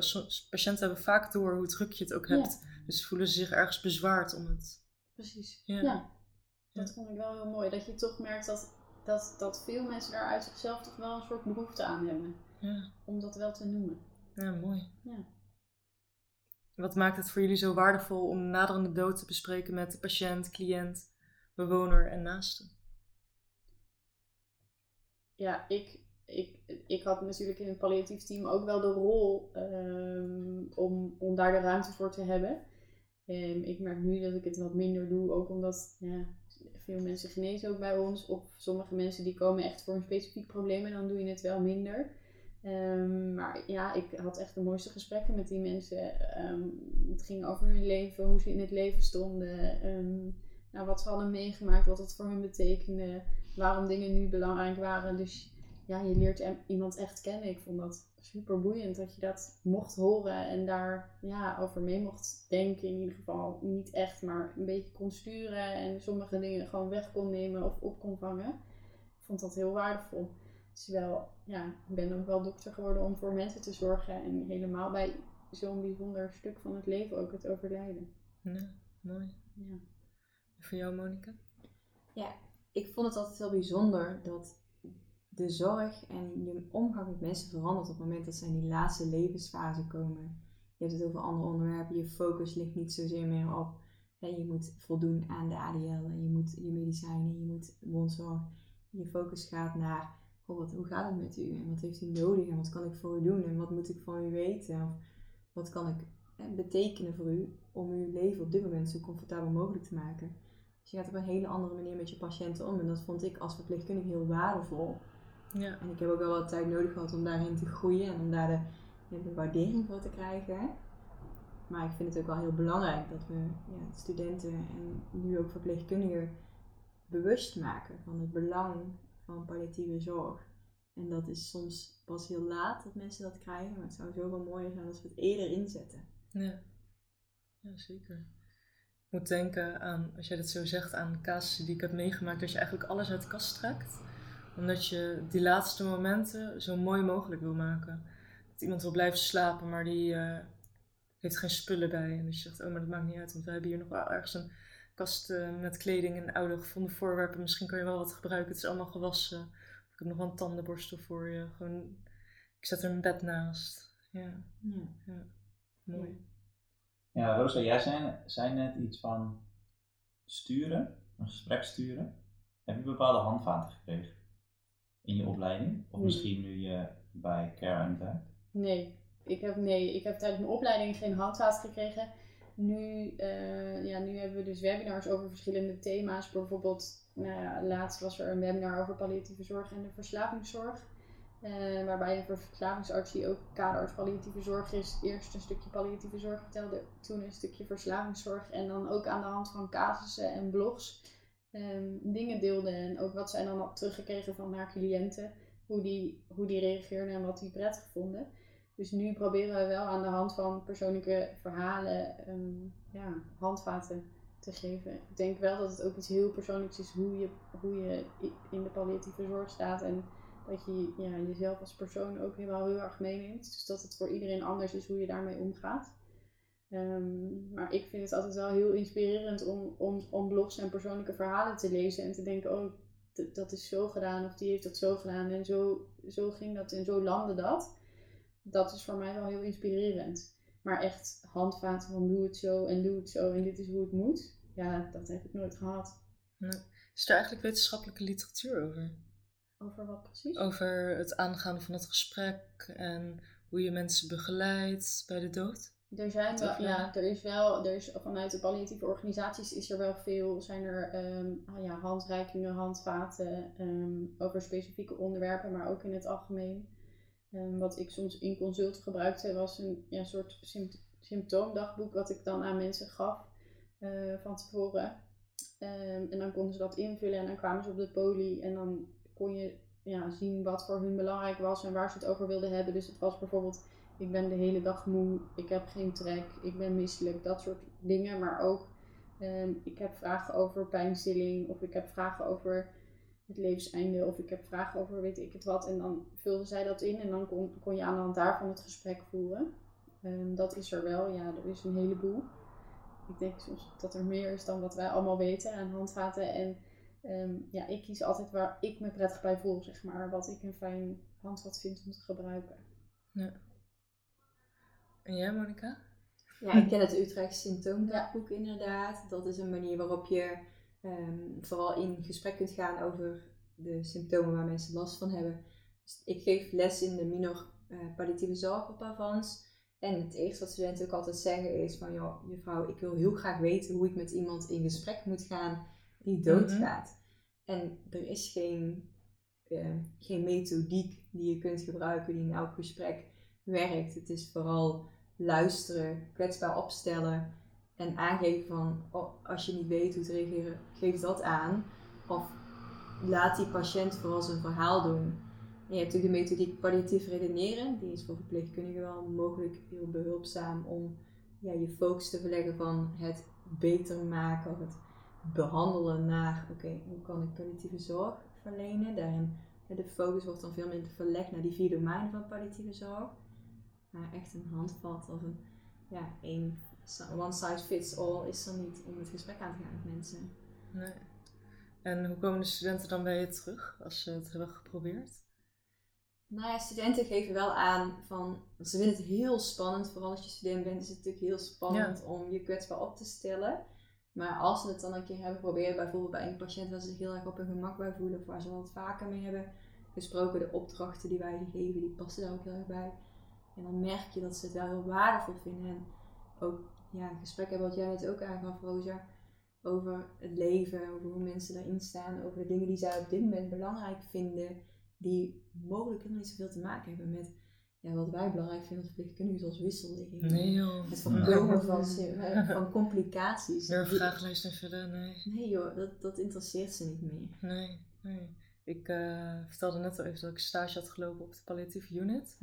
A: patiënten hebben vaak door hoe druk je het ook hebt. Dus voelen ze zich ergens bezwaard om het.
D: precies.
A: Ja.
D: Dat vond ik wel heel mooi. Dat je toch merkt dat, dat, dat veel mensen daar uit zichzelf toch wel een soort behoefte aan hebben.
A: Ja,
D: Om dat wel te noemen.
A: ja mooi.
D: Ja.
A: Wat maakt het voor jullie zo waardevol om de naderende dood te bespreken met de patiënt, cliënt, bewoner en naaste?
D: ja, ik, ik, ik had natuurlijk in het palliatief team ook wel de rol ehm, om, om daar de ruimte voor te hebben. Ehm, ik merk nu dat ik het wat minder doe, ook omdat ja, veel mensen genezen ook bij ons. Of sommige mensen die komen echt voor een specifiek probleem en dan doe je het wel minder. Ehm, maar ja, ik had echt de mooiste gesprekken met die mensen. Het ging over hun leven, hoe ze in het leven stonden. Nou, wat ze hadden meegemaakt, wat het voor hun betekende waarom dingen nu belangrijk waren. Dus ja, je leert em- iemand echt kennen. Ik vond dat super boeiend dat je dat mocht horen en daar ja, over mee mocht denken. In ieder geval niet echt, maar een beetje kon sturen en sommige dingen gewoon weg kon nemen of op kon vangen. Ik vond dat heel waardevol. Terwijl, ja, ik ben ook wel dokter geworden om voor mensen te zorgen en helemaal bij zo'n bijzonder stuk van het leven ook het overlijden.
A: Ja, mooi.
D: Ja.
A: Voor jou, Monika?
C: ik vond het altijd heel bijzonder dat de zorg en je omgang met mensen verandert op het moment dat ze in die laatste levensfase komen. Je hebt het over andere onderwerpen, je focus ligt niet zozeer meer op hè, je moet voldoen aan de ADL en je moet je medicijnen, je moet wondzorg. Je focus gaat naar, wat, hoe gaat het met u en wat heeft u nodig en wat kan ik voor u doen en wat moet ik van u weten of wat kan ik betekenen voor u om uw leven op dit moment zo comfortabel mogelijk te maken. Dus je gaat op een hele andere manier met je patiënten om en dat vond ik als verpleegkundige heel waardevol.
A: Ja.
C: En ik heb ook wel wat tijd nodig gehad om daarin te groeien en om daar de, de waardering voor te krijgen. Maar ik vind het ook wel heel belangrijk dat we ja, studenten en nu ook verpleegkundigen bewust maken van het belang van palliatieve zorg. En dat is soms pas heel laat dat mensen dat krijgen, maar het zou zoveel mooier zijn als we het eerder inzetten.
A: Ja. ja, zeker. Moet denken aan, als jij dat zo zegt, aan casussen die ik heb meegemaakt, dat je eigenlijk alles uit de kast trekt. Omdat je die laatste momenten zo mooi mogelijk wil maken. Dat iemand wil blijven slapen, maar die eh, heeft geen spullen bij. En dus je zegt, oh, maar dat maakt niet uit, want we hebben hier nog wel ergens een kast eh, met kleding en oude gevonden voorwerpen. Misschien kan je wel wat gebruiken, het is allemaal gewassen. Ik heb nog wel een tandenborstel voor je. Gewoon, ik zet er een bed naast. Ja,
C: Ja.
A: mooi.
B: Ja, Rosa, jij zei, zei net iets van sturen, een gesprek sturen. Heb je bepaalde handvaten gekregen in je opleiding? Of
D: Nee.
B: misschien nu je bij Care werkt?
D: Nee, ik heb, nee, ik heb tijdens mijn opleiding geen handvaat gekregen. Nu, eh, ja, nu hebben we dus webinars over verschillende thema's. Bijvoorbeeld, nou ja, laatst was er een webinar over palliatieve zorg en de verslavingszorg. Eh, waarbij de verslavingsarts, die ook kaderarts palliatieve zorg is, eerst een stukje palliatieve zorg vertelde, toen een stukje verslavingszorg. En dan ook aan de hand van casussen en blogs ehm, dingen deelde. En ook wat zij dan had teruggekregen van haar cliënten. Hoe die, hoe die reageerden en wat die prettig vonden. Dus nu proberen we wel aan de hand van persoonlijke verhalen ehm, ja, handvaten te geven. Ik denk wel dat het ook iets heel persoonlijks is hoe je, hoe je in de palliatieve zorg staat. En dat je ja, jezelf als persoon ook helemaal heel erg meeneemt. Dus dat het voor iedereen anders is hoe je daarmee omgaat. Ehm, maar ik vind het altijd wel heel inspirerend om, om, om blogs en persoonlijke verhalen te lezen. En te denken, oh, dat is zo gedaan of die heeft dat zo gedaan. En zo, zo ging dat en zo landde dat. Dat is voor mij wel heel inspirerend. Maar echt handvaten van doe het zo en doe het zo en dit is hoe het moet. Ja, dat heb ik nooit gehad.
A: Is er eigenlijk wetenschappelijke literatuur over?
D: Over wat precies?
A: Over het aangaan van het gesprek en hoe je mensen begeleidt bij de dood?
D: Er zijn wel,
A: ja.
D: er is wel, er is vanuit de palliatieve organisaties is er wel veel, zijn er ah ja, handreikingen, handvaten ehm, over specifieke onderwerpen, maar ook in het algemeen. Ehm, wat ik soms in consult gebruikte was een ja, soort sympt- symptoomdagboek wat ik dan aan mensen gaf eh, van tevoren. En dan konden ze dat invullen en dan kwamen ze op de poli en dan kon je ja, zien wat voor hun belangrijk was en waar ze het over wilden hebben. Dus het was bijvoorbeeld ik ben de hele dag moe, ik heb geen trek, ik ben misselijk, dat soort dingen. Maar ook, ehm, ik heb vragen over pijnstilling, of ik heb vragen over het levenseinde, of ik heb vragen over weet ik het wat. En dan vulde zij dat in en dan kon, kon je aan de hand daarvan het gesprek voeren. Ehm, dat is er wel, ja, er is een heleboel. Ik denk soms dat er meer is dan wat wij allemaal weten aan handvaten. En ehm, ja, ik kies altijd waar ik me prettig bij voel, zeg maar. Wat ik een fijn handvat vind om te gebruiken.
A: En jij, Monica?
C: Ja, ik ken het Utrecht symptoomdagboek inderdaad. Dat is een manier waarop je ehm, vooral in gesprek kunt gaan over de symptomen waar mensen last van hebben. Dus ik geef les in de minor eh, palliatieve zorg op Avans. En het eerste wat studenten ook altijd zeggen is van, joh, juffrouw, ik wil heel graag weten hoe ik met iemand in gesprek moet gaan die doodgaat. En er is geen, eh, geen methodiek die je kunt gebruiken die in elk gesprek werkt. Het is vooral luisteren, kwetsbaar opstellen en aangeven van oh, als je niet weet hoe te reageren, geef dat aan. Of laat die patiënt vooral zijn verhaal doen. En je hebt ook de methodiek palliatief redeneren. Die is voor verpleegkundigen wel mogelijk heel behulpzaam om ja, je focus te verleggen van het beter maken of het behandelen naar oké, hoe kan ik palliatieve zorg verlenen. Daarin de focus wordt dan veel meer verlegd naar die vier domeinen van palliatieve zorg. Maar echt een handvat of een ja, één one size fits all is er niet om het gesprek aan te gaan met mensen.
A: Nee. En hoe komen de studenten dan bij je terug als ze het hebben geprobeerd?
C: Nou ja, studenten geven wel aan van, ze vinden het heel spannend, vooral als je student bent is het natuurlijk heel spannend om je kwetsbaar op te stellen. Maar als ze het dan een keer hebben geprobeerd, bijvoorbeeld bij een patiënt waar ze zich heel erg op hun gemak bij voelen, of waar ze wat vaker mee hebben gesproken, de opdrachten die wij geven, die passen daar ook heel erg bij. En dan merk je dat ze het wel heel waardevol vinden. En ook ja, een gesprek hebben wat jij net ook aangaf, Rosa, over het leven, over hoe mensen erin staan, over de dingen die zij op dit moment belangrijk vinden, die mogelijk helemaal niet zoveel te maken hebben met ja, wat wij belangrijk vinden als verpleegkundigen, zoals wisselligging.
A: Nee joh.
C: Het voorkomen van, se- van complicaties. Die-
A: vragenlijst invullen? Nee.
C: Nee joh, dat, dat interesseert ze niet meer.
A: Nee, nee. Ik eh, vertelde net al even dat ik stage had gelopen op de palliatieve unit.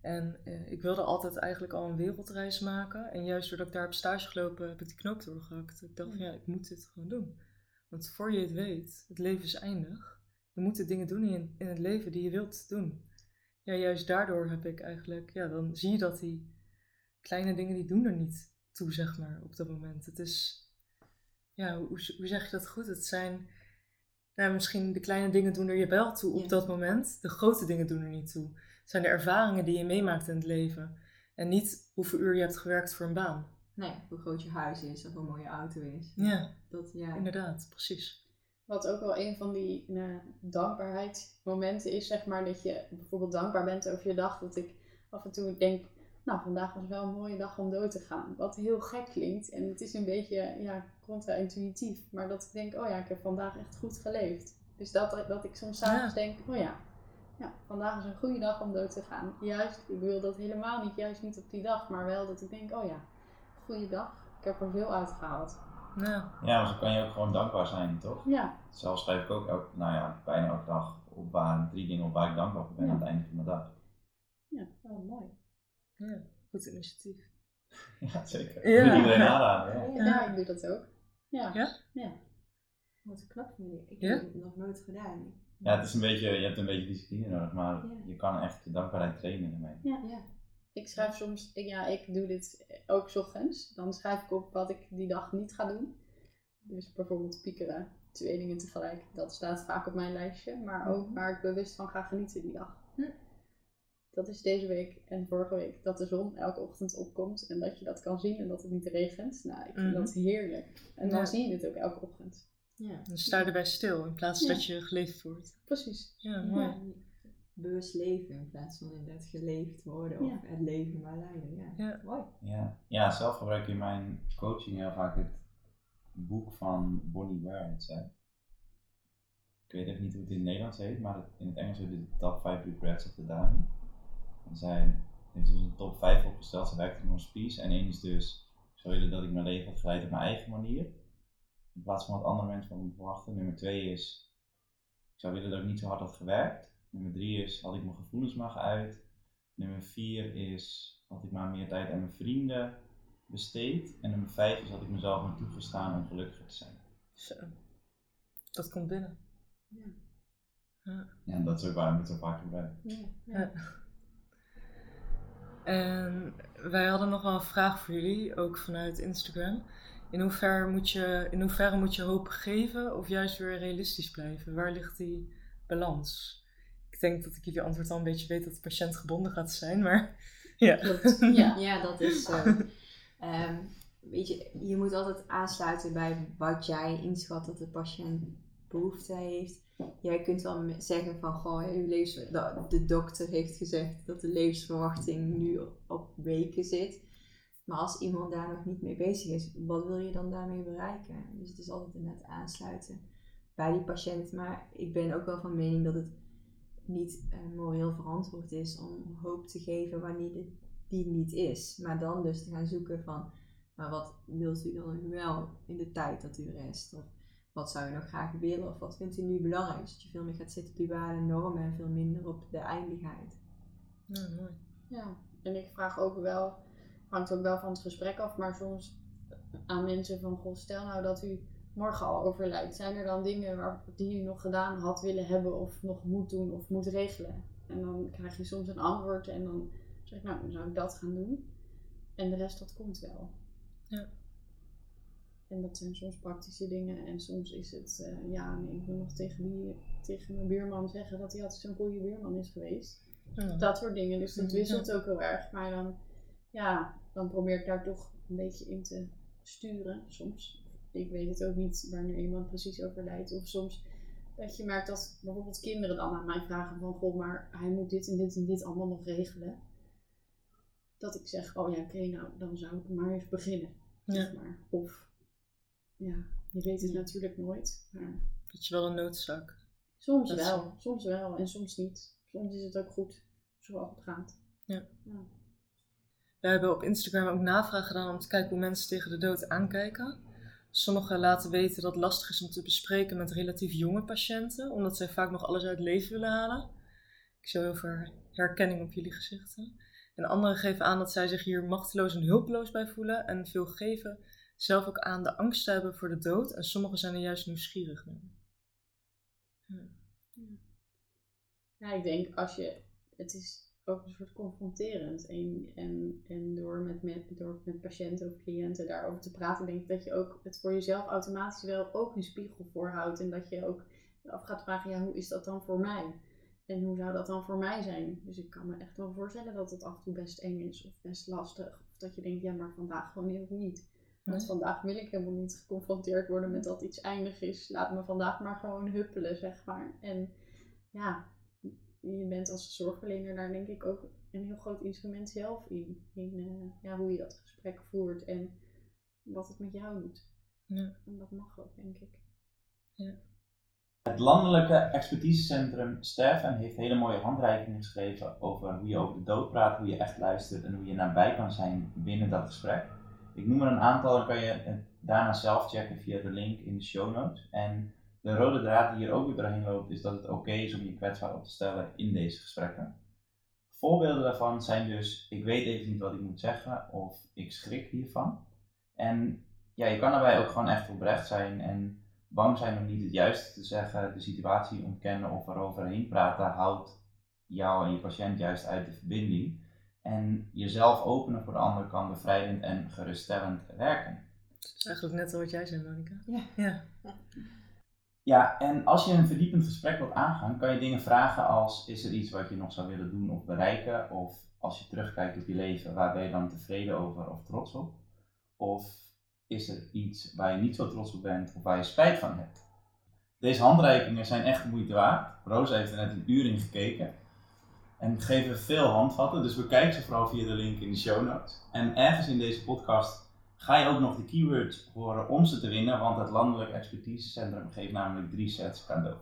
A: En eh, ik wilde altijd eigenlijk al een wereldreis maken. En juist doordat ik daar heb stage gelopen, heb ik die knoop doorgehakt. Ik dacht van ja, ik moet dit gewoon doen. Want voor je het weet, het leven is eindig. Je moet de dingen doen in, in het leven die je wilt doen. Ja, juist daardoor heb ik eigenlijk, ja, dan zie je dat die kleine dingen die doen er niet toe, zeg maar, op dat moment. Het is, ja, hoe, hoe zeg je dat goed? Het zijn, nou, misschien de kleine dingen doen er je wel toe op
C: Ja.
A: dat moment. De grote dingen doen er niet toe. Het zijn de ervaringen die je meemaakt in het leven. En niet hoeveel uur je hebt gewerkt voor een baan.
C: Nee, hoe groot je huis is of hoe mooi je auto is.
A: Ja,
C: Dat, ja.
A: inderdaad, precies.
D: Wat ook wel een van die nou, dankbaarheidsmomenten is, zeg maar, dat je bijvoorbeeld dankbaar bent over je dag. Dat ik af en toe denk, nou, vandaag was wel een mooie dag om dood te gaan. Wat heel gek klinkt. En het is een beetje, ja, contra-intuïtief. Maar dat ik denk, oh ja, ik heb vandaag echt goed geleefd. Dus dat, dat ik soms s'avonds
A: Ja.
D: denk, oh ja, ja, vandaag is een goede dag om dood te gaan. Juist, ik wil dat helemaal niet, juist niet op die dag. Maar wel dat ik denk, oh ja, goede dag. Ik heb er veel uitgehaald.
A: Ja,
B: Ja, maar zo kan je ook gewoon dankbaar zijn, toch?
D: Ja,
B: Zelf schrijf ik ook elk, nou ja, bijna elke dag op waar, drie dingen op waar ik dankbaar voor ben
D: Ja.
B: aan het einde van de dag.
D: ja, wel mooi.
A: ja. goed initiatief.
B: Ja, zeker.
A: Ja.
B: Ik wil iedereen aanraden. Ja.
D: Ja, ja, ik doe dat ook. Ja.
A: Ja?
D: Ja.
C: Wat knap van. Ik
A: Ja?
C: heb het nog nooit gedaan.
B: ja, het is een beetje, je hebt een beetje discipline nodig, maar
C: Ja.
B: je kan echt je dankbaarheid trainen ermee.
C: Ja.
D: Ik schrijf soms, ja, ik doe dit ook 's ochtends. Dan schrijf ik op wat ik die dag niet ga doen. Dus bijvoorbeeld piekeren, twee dingen tegelijk. Dat staat vaak op mijn lijstje. Maar ook waar ik bewust van ga genieten die dag.
C: Hm.
D: Dat is deze week en vorige week. Dat de zon elke ochtend opkomt en dat je dat kan zien en dat het niet regent. Nou, ik vind
A: Mhm.
D: dat heerlijk. En dan
A: Ja.
D: zie je het ook elke ochtend.
C: Ja.
A: Dan sta je erbij stil in plaats
D: Ja.
A: dat je geleefd wordt.
D: Precies.
A: Ja, mooi.
C: Ja, bewust leven in plaats van inderdaad geleefd worden of
D: Ja.
C: het leven maar leiden. Ja.
A: Ja.
C: Mooi.
B: Ja. ja, zelf gebruik ik in mijn coaching heel vaak het boek van Bonnie Ware. Het zei. Ik weet even niet hoe het in het Nederlands heet, maar in het Engels heet het de Top 5 Regrets of the Dying. En zij heeft dus een top 5 opgesteld. Ze werkt in een hospice en één is dus, ik zou willen dat ik mijn leven had geleid op mijn eigen manier. In plaats van wat andere mensen van me verwachten. Nummer 2 is, ik zou willen dat ik niet zo hard had gewerkt. Nummer 3 is, had ik mijn gevoelens maar geuit. Nummer 4 is, had ik maar meer tijd aan mijn vrienden besteed. En nummer 5 is, had ik mezelf maar toegestaan om gelukkiger te zijn.
A: Zo. Dat komt binnen.
C: Ja.
A: Ja.
B: Dat is ook waarom ik het zo vaak gebruik.
C: Ja.
A: Ja. En wij hadden nog wel een vraag voor jullie, ook vanuit Instagram. In hoeverre moet je, in hoeverre moet je hoop geven of juist weer realistisch blijven? Waar ligt die balans? Ik denk dat ik jullie antwoord al een beetje weet dat het patiëntgebonden gaat zijn, maar ja.
D: Klopt. Ja.
C: Ja, dat is zo. Ehm, weet je, je moet altijd aansluiten bij wat jij inschat dat de patiënt behoefte heeft. Jij kunt wel zeggen van, goh, uw levens, de, de dokter heeft gezegd dat de levensverwachting nu op weken zit. Maar als iemand daar nog niet mee bezig is, wat wil je dan daarmee bereiken? Dus het is altijd inderdaad aansluiten bij die patiënt. Maar ik ben ook wel van mening dat het niet eh, moreel verantwoord is om hoop te geven wanneer dit die niet is. Maar dan dus te gaan zoeken van, maar wat wilt u dan wel in de tijd dat u rest? Of wat zou u nog graag willen? Of wat vindt u nu belangrijk? Dus dat je veel meer gaat zitten op die en normen en veel minder op de eindigheid.
A: Ja, mooi.
D: Ja, en ik vraag ook wel, hangt ook wel van het gesprek af, maar soms aan mensen van, goh, stel nou dat u morgen al overlijdt. Zijn er dan dingen waar, die u nog gedaan had willen hebben of nog moet doen of moet regelen? En dan krijg je soms een antwoord en dan zeg ik, nou, dan zou ik dat gaan doen. En de rest, dat komt wel.
A: Ja.
D: En dat zijn soms praktische dingen en soms is het, eh, ja, nee, ik wil nog tegen, die, tegen mijn buurman zeggen dat hij altijd zo'n goede buurman is geweest
A: Ja.
D: dat soort dingen. Dus dat wisselt ook heel erg. Maar dan, ja, dan probeer ik daar toch een beetje in te sturen soms. Ik weet het ook niet wanneer iemand precies overlijdt. Of soms dat je merkt dat bijvoorbeeld kinderen dan aan mij vragen van, goh, maar hij moet dit en dit en dit allemaal nog regelen. Dat ik zeg, oh ja, oké, nou, dan zou ik maar eens beginnen. Zeg maar. Of, ja, je weet het natuurlijk nooit. Maar
A: Dat je wel een noodzak.
D: soms
A: Dat
D: wel, soms wel en soms niet. Soms is het ook goed zoals het gaat.
A: Ja.
D: Ja.
A: We hebben op Instagram ook navraag gedaan om te kijken hoe mensen tegen de dood aankijken. Sommigen laten weten dat het lastig is om te bespreken met relatief jonge patiënten, omdat zij vaak nog alles uit leven willen halen. Ik zie heel veel herkenning op jullie gezichten. En anderen geven aan dat zij zich hier machteloos en hulpeloos bij voelen en veel geven zelf ook aan de angst te hebben voor de dood en sommigen zijn er juist nieuwsgierig naar. Ja.
D: Ja, ik denk als je, het is ook een soort confronterend. En, en, en door, met, met, door met patiënten of cliënten daarover te praten, denk ik dat je ook het voor jezelf automatisch wel ook een spiegel voorhoudt. En dat je ook af gaat vragen, ja, hoe is dat dan voor mij? En hoe zou dat dan voor mij zijn? Dus ik kan me echt wel voorstellen dat het af en toe best eng is of best lastig. Of dat je denkt, ja, maar vandaag gewoon niet. Want
A: Nee.
D: vandaag wil ik helemaal niet geconfronteerd worden met dat iets eindig is. Laat me vandaag maar gewoon huppelen, zeg maar. En ja, je bent als zorgverlener daar denk ik ook een heel groot instrument zelf in. In eh, ja, hoe je dat gesprek voert en wat het met jou doet.
A: Ja.
D: En dat mag ook, denk ik.
B: Het landelijke expertisecentrum Sterven heeft hele mooie handreikingen geschreven over hoe je over de dood praat, hoe je echt luistert en hoe je nabij kan zijn binnen dat gesprek. Ik noem er een aantal, dan kan je het daarna zelf checken via de link in de show notes. En de rode draad die hier ook weer doorheen loopt, is dat het oké is om je kwetsbaar op te stellen in deze gesprekken. Voorbeelden daarvan zijn dus, ik weet even niet wat ik moet zeggen of ik schrik hiervan. En ja, je kan daarbij ook gewoon echt oprecht zijn en bang zijn om niet het juiste te zeggen, de situatie ontkennen of eroverheen praten, houdt jou en je patiënt juist uit de verbinding. En jezelf openen voor de ander kan bevrijdend en geruststellend werken.
A: Dat is eigenlijk net wat jij zei, Monika.
C: Ja.
A: ja.
B: Ja, en als je een verdiepend gesprek wilt aangaan, kan je dingen vragen als: is er iets wat je nog zou willen doen of bereiken? Of als je terugkijkt op je leven, waar ben je dan tevreden over of trots op? Of is er iets waar je niet zo trots op bent of waar je spijt van hebt? Deze handreikingen zijn echt de moeite waard. Rosa heeft er net een uur in gekeken. En geven veel handvatten, dus bekijk ze vooral via de link in de show notes. En ergens in deze podcast ga je ook nog de keywords horen om ze te winnen, want het Landelijk Expertisecentrum geeft namelijk drie sets cadeau.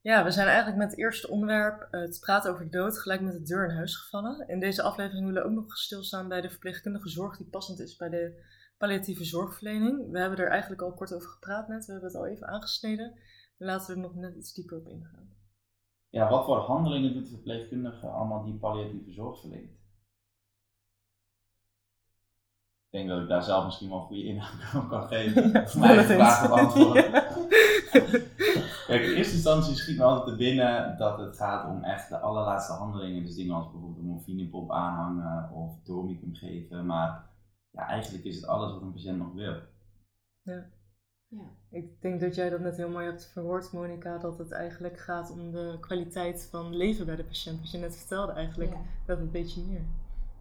A: Ja, we zijn eigenlijk met het eerste onderwerp, eh, het praten over de dood, gelijk met de deur in huis gevallen. In deze aflevering willen we ook nog stilstaan bij de verpleegkundige zorg die passend is bij de palliatieve zorgverlening. We hebben er eigenlijk al kort over gepraat net, we hebben het al even aangesneden. Laten we er nog net iets dieper op ingaan.
B: Ja, wat voor handelingen doet de verpleegkundige allemaal die palliatieve zorg verleent? Ik denk dat ik daar zelf misschien wel een goede inhoud op kan geven. Voor mij de vraag beantwoorden.
A: Ja.
B: Kijk, in eerste instantie schiet me altijd te binnen dat het gaat om echt de allerlaatste handelingen. Dus dingen als bijvoorbeeld een morfinepop aanhangen of dormicum geven. Maar ja, eigenlijk is het alles wat een patiënt nog wil.
C: Ja.
A: Ik denk dat jij dat net heel mooi hebt verwoord, Monika, dat het eigenlijk gaat om de kwaliteit van leven bij de patiënt. Wat je net vertelde eigenlijk,
C: Ja.
A: dat een beetje meer.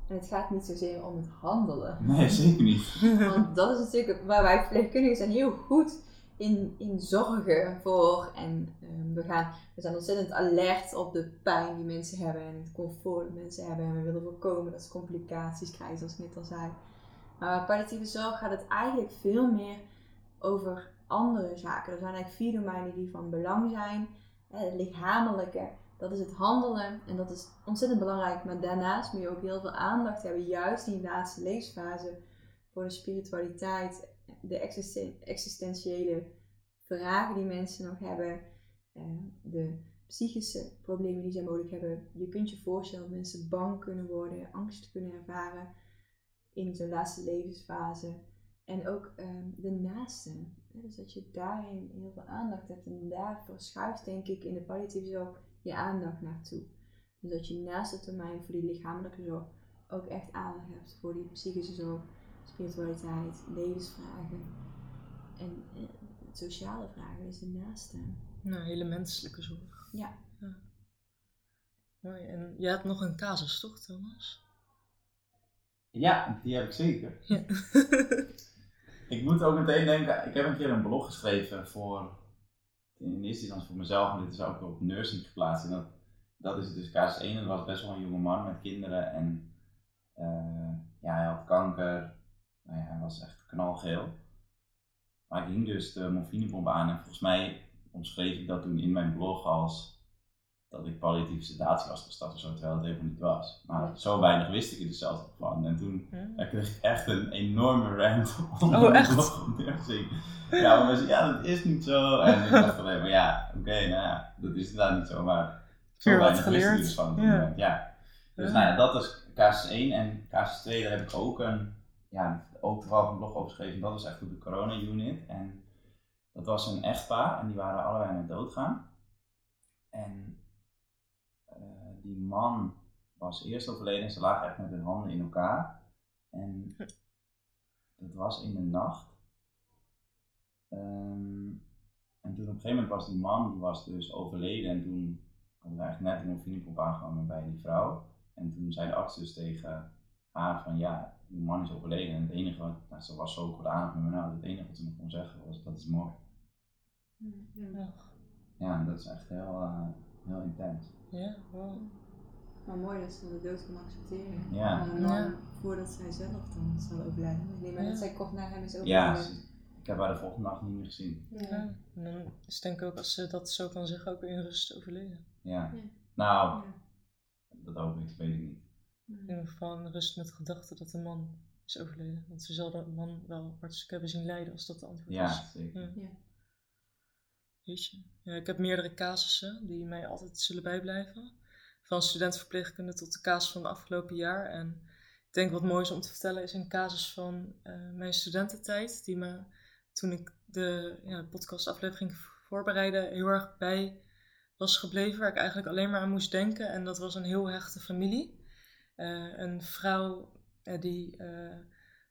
C: En het gaat niet zozeer om het handelen.
B: Nee, zeker niet.
C: Want dat is natuurlijk waar wij verpleegkundigen zijn heel goed in, in zorgen voor. En ehm, we, gaan, we zijn ontzettend alert op de pijn die mensen hebben en het comfort dat mensen hebben. En we willen voorkomen dat ze complicaties krijgen, zoals ik net al zei. Maar bij palliatieve zorg gaat het eigenlijk veel meer over andere zaken. Er zijn eigenlijk vier domeinen die van belang zijn. Het lichamelijke, dat is het handelen en dat is ontzettend belangrijk. Maar daarnaast moet je ook heel veel aandacht hebben, juist die laatste levensfase, voor de spiritualiteit, de existen- existentiële vragen die mensen nog hebben, eh, de psychische problemen die zij mogelijk hebben. Je kunt je voorstellen dat mensen bang kunnen worden, angst kunnen ervaren in zo'n laatste levensfase. En ook ehm, de naaste. Dus dat je daarin heel veel aandacht hebt. En daar verschuift denk ik in de palliatieve zorg je aandacht naartoe. Dus dat je naast het domein voor die lichamelijke zorg ook echt aandacht hebt voor die psychische zorg, spiritualiteit, levensvragen en eh, sociale vragen, dus de naaste.
A: Nou, hele menselijke zorg.
C: Ja.
A: Mooi. En je hebt nog een casus, toch, Thomas?
B: Ja, die heb ik zeker.
A: Ja.
B: Ik moet ook meteen denken, ik heb een keer een blog geschreven voor, in eerste instantie voor mezelf, maar dit is ook op nursing geplaatst. En dat, dat is dus KS1 en dat was best wel een jonge man met kinderen en eh, ja, hij had kanker. Nou ja, hij was echt knalgeel. Maar ik hing dus de morfinepomp aan en volgens mij omschreef ik dat toen in mijn blog als dat ik palliatieve sedatie was gestart of zo, terwijl het helemaal niet was. Maar zo weinig wist ik er dus zelf nog van. En toen
A: Ja.
B: kreeg ik echt een enorme rant
A: Oh,
B: mijn
A: echt?
B: Ja, maar mensen, ja, dat is niet zo. En ik dacht alleen maar, ja, oké, nou ja, dat is inderdaad niet zo, maar zo
A: Weer
B: weinig wist ik dus van.
A: Ja.
B: ja. Dus nou ja, dat is casus 1 en casus 2, daar heb ik ook een, ja, ook toevallig een blog over geschreven. Dat was echt op de corona-unit. En dat was een echtpaar en die waren allebei aan het doodgaan. En eh, die man was eerst overleden en ze lagen echt met hun handen in elkaar. En dat was in de nacht. Ehm, en toen op een gegeven moment was die man, die was dus overleden en toen hadden we eigenlijk net een morfinepomp aangehangen bij die vrouw. En toen zei de arts dus tegen haar van ja, die man is overleden en het enige wat, nou, ze was zo kordanig met me, nou het enige wat ze me kon zeggen was dat is mooi.
D: Ja.
B: Ja, en dat is echt heel, eh, heel intens.
A: Ja, wow.
C: Maar mooi dat ze de dood kon accepteren.
B: Ja.
C: Een man
A: Ja.
C: voordat zij zelf dan zal overlijden. Ik neem aan
A: Ja.
C: dat zij kort na hem is
B: Ja,
C: overleden.
B: ze- ik heb haar de volgende nacht niet meer gezien.
C: Ja.
A: Ja. En dan is denk ik ook als ze dat zo kan zeggen ook weer in rust overleden.
B: Ja.
D: Ja.
B: Nou,
C: Ja.
B: dat hoop ik, weet ik niet.
A: In ieder geval in rust met de gedachte dat de man is overleden. Want ze zal de man wel hartstikke hebben zien lijden als dat de antwoord
B: Ja,
A: is.
B: zeker.
A: Ja.
C: Ja.
A: Ik heb meerdere casussen die mij altijd zullen bijblijven. Van studentverpleegkunde tot de casus van het afgelopen jaar. En ik denk wat mooi is om te vertellen is een casus van eh, mijn studententijd. Die me toen ik de ja, podcastaflevering voorbereidde heel erg bij was gebleven. Waar ik eigenlijk alleen maar aan moest denken. En dat was een heel hechte familie. Eh, een vrouw eh, die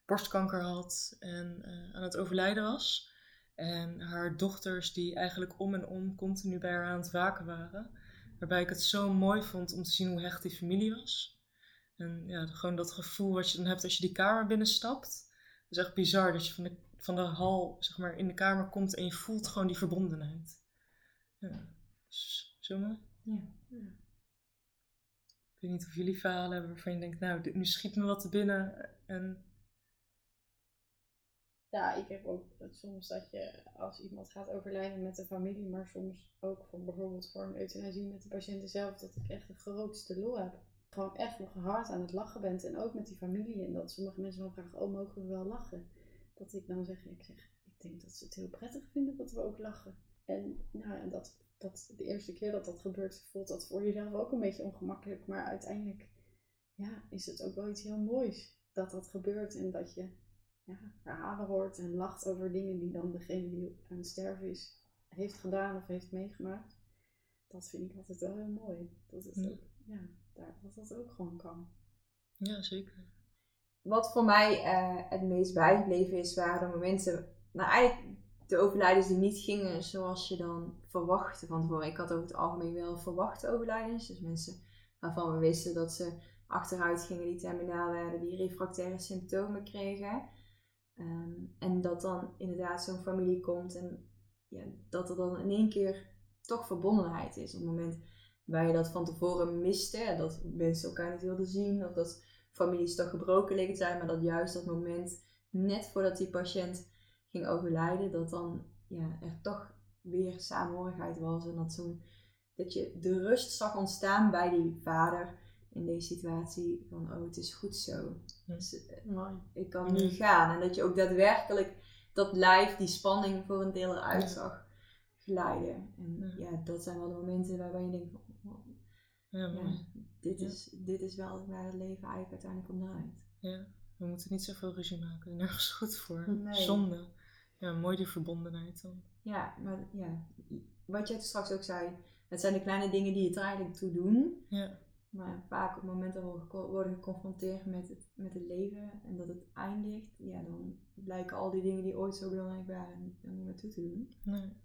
A: borstkanker had en aan het overlijden was. En haar dochters die eigenlijk om en om continu bij haar aan het waken waren. Waarbij ik het zo mooi vond om te zien hoe hecht die familie was. En ja, gewoon dat gevoel wat je dan hebt als je die kamer binnenstapt. Het is echt bizar dat je van de, van de hal zeg maar, in de kamer komt en je voelt gewoon die verbondenheid. Ja, dus zo mooi.
C: Ja.
A: Ik weet niet of jullie verhalen hebben waarvan je denkt, nou, dit, nu schiet me wat te binnen. En
D: Ja, ik heb ook soms dat je als iemand gaat overlijden met de familie, maar soms ook van bijvoorbeeld voor een euthanasie met de patiënten zelf, dat ik echt de grootste lol heb. Gewoon echt nog hard aan het lachen bent en ook met die familie. En dat sommige mensen dan vragen, oh mogen we wel lachen? Dat ik dan zeg, ik zeg, ik denk dat ze het heel prettig vinden dat we ook lachen. En nou ja, dat, dat de eerste keer dat dat gebeurt, voelt dat voor jezelf ook een beetje ongemakkelijk. Maar uiteindelijk ja, is het ook wel iets heel moois dat dat gebeurt en dat je ja, verhalen hoort en lacht over dingen die dan degene die aan het sterven is, heeft gedaan of heeft meegemaakt. Dat vind ik altijd wel heel mooi. Dat het
A: Ja.
D: ook, ja, daar, dat dat ook gewoon kan.
A: ja, zeker.
C: Wat voor mij eh, het meest bijgebleven is, waren de momenten, nou eigenlijk de overlijdens die niet gingen zoals je dan verwachtte van tevoren. Ik had over het algemeen wel verwachte overlijdens. Dus mensen waarvan we wisten dat ze achteruit gingen, die terminaal werden, die refractaire symptomen kregen. Ehm, en dat dan inderdaad zo'n familie komt en ja, dat er dan in één keer toch verbondenheid is. Op het moment waar je dat van tevoren miste, dat mensen elkaar niet wilden zien of dat families toch gebroken te zijn, maar dat juist dat moment, net voordat die patiënt ging overlijden, dat dan ja, er toch weer samenhorigheid was en dat, dat je de rust zag ontstaan bij die vader in deze situatie van oh het is goed zo. Dus, eh,
D: Mooi.
C: ik kan nu gaan. En dat je ook daadwerkelijk dat lijf, die spanning voor een deel eruit zag glijden. En
A: Ja.
C: ja, dat zijn wel de momenten waarbij je denkt, van, oh,
A: Ja,
C: dit, is, dit is wel waar het leven eigenlijk uiteindelijk om draait.
A: Ja, we moeten niet zoveel ruzie maken. Nergens goed voor.
C: Nee.
A: Zonde. Ja, mooi die verbondenheid dan.
C: Ja, maar ja, wat jij straks ook zei, het zijn de kleine dingen die het er eigenlijk toe doen.
A: Ja,
C: Maar vaak op het moment dat we worden geconfronteerd met het, met het leven en dat het eindigt, ja, dan blijken al die dingen die ooit zo belangrijk waren, er niet meer toe te doen.
A: nee.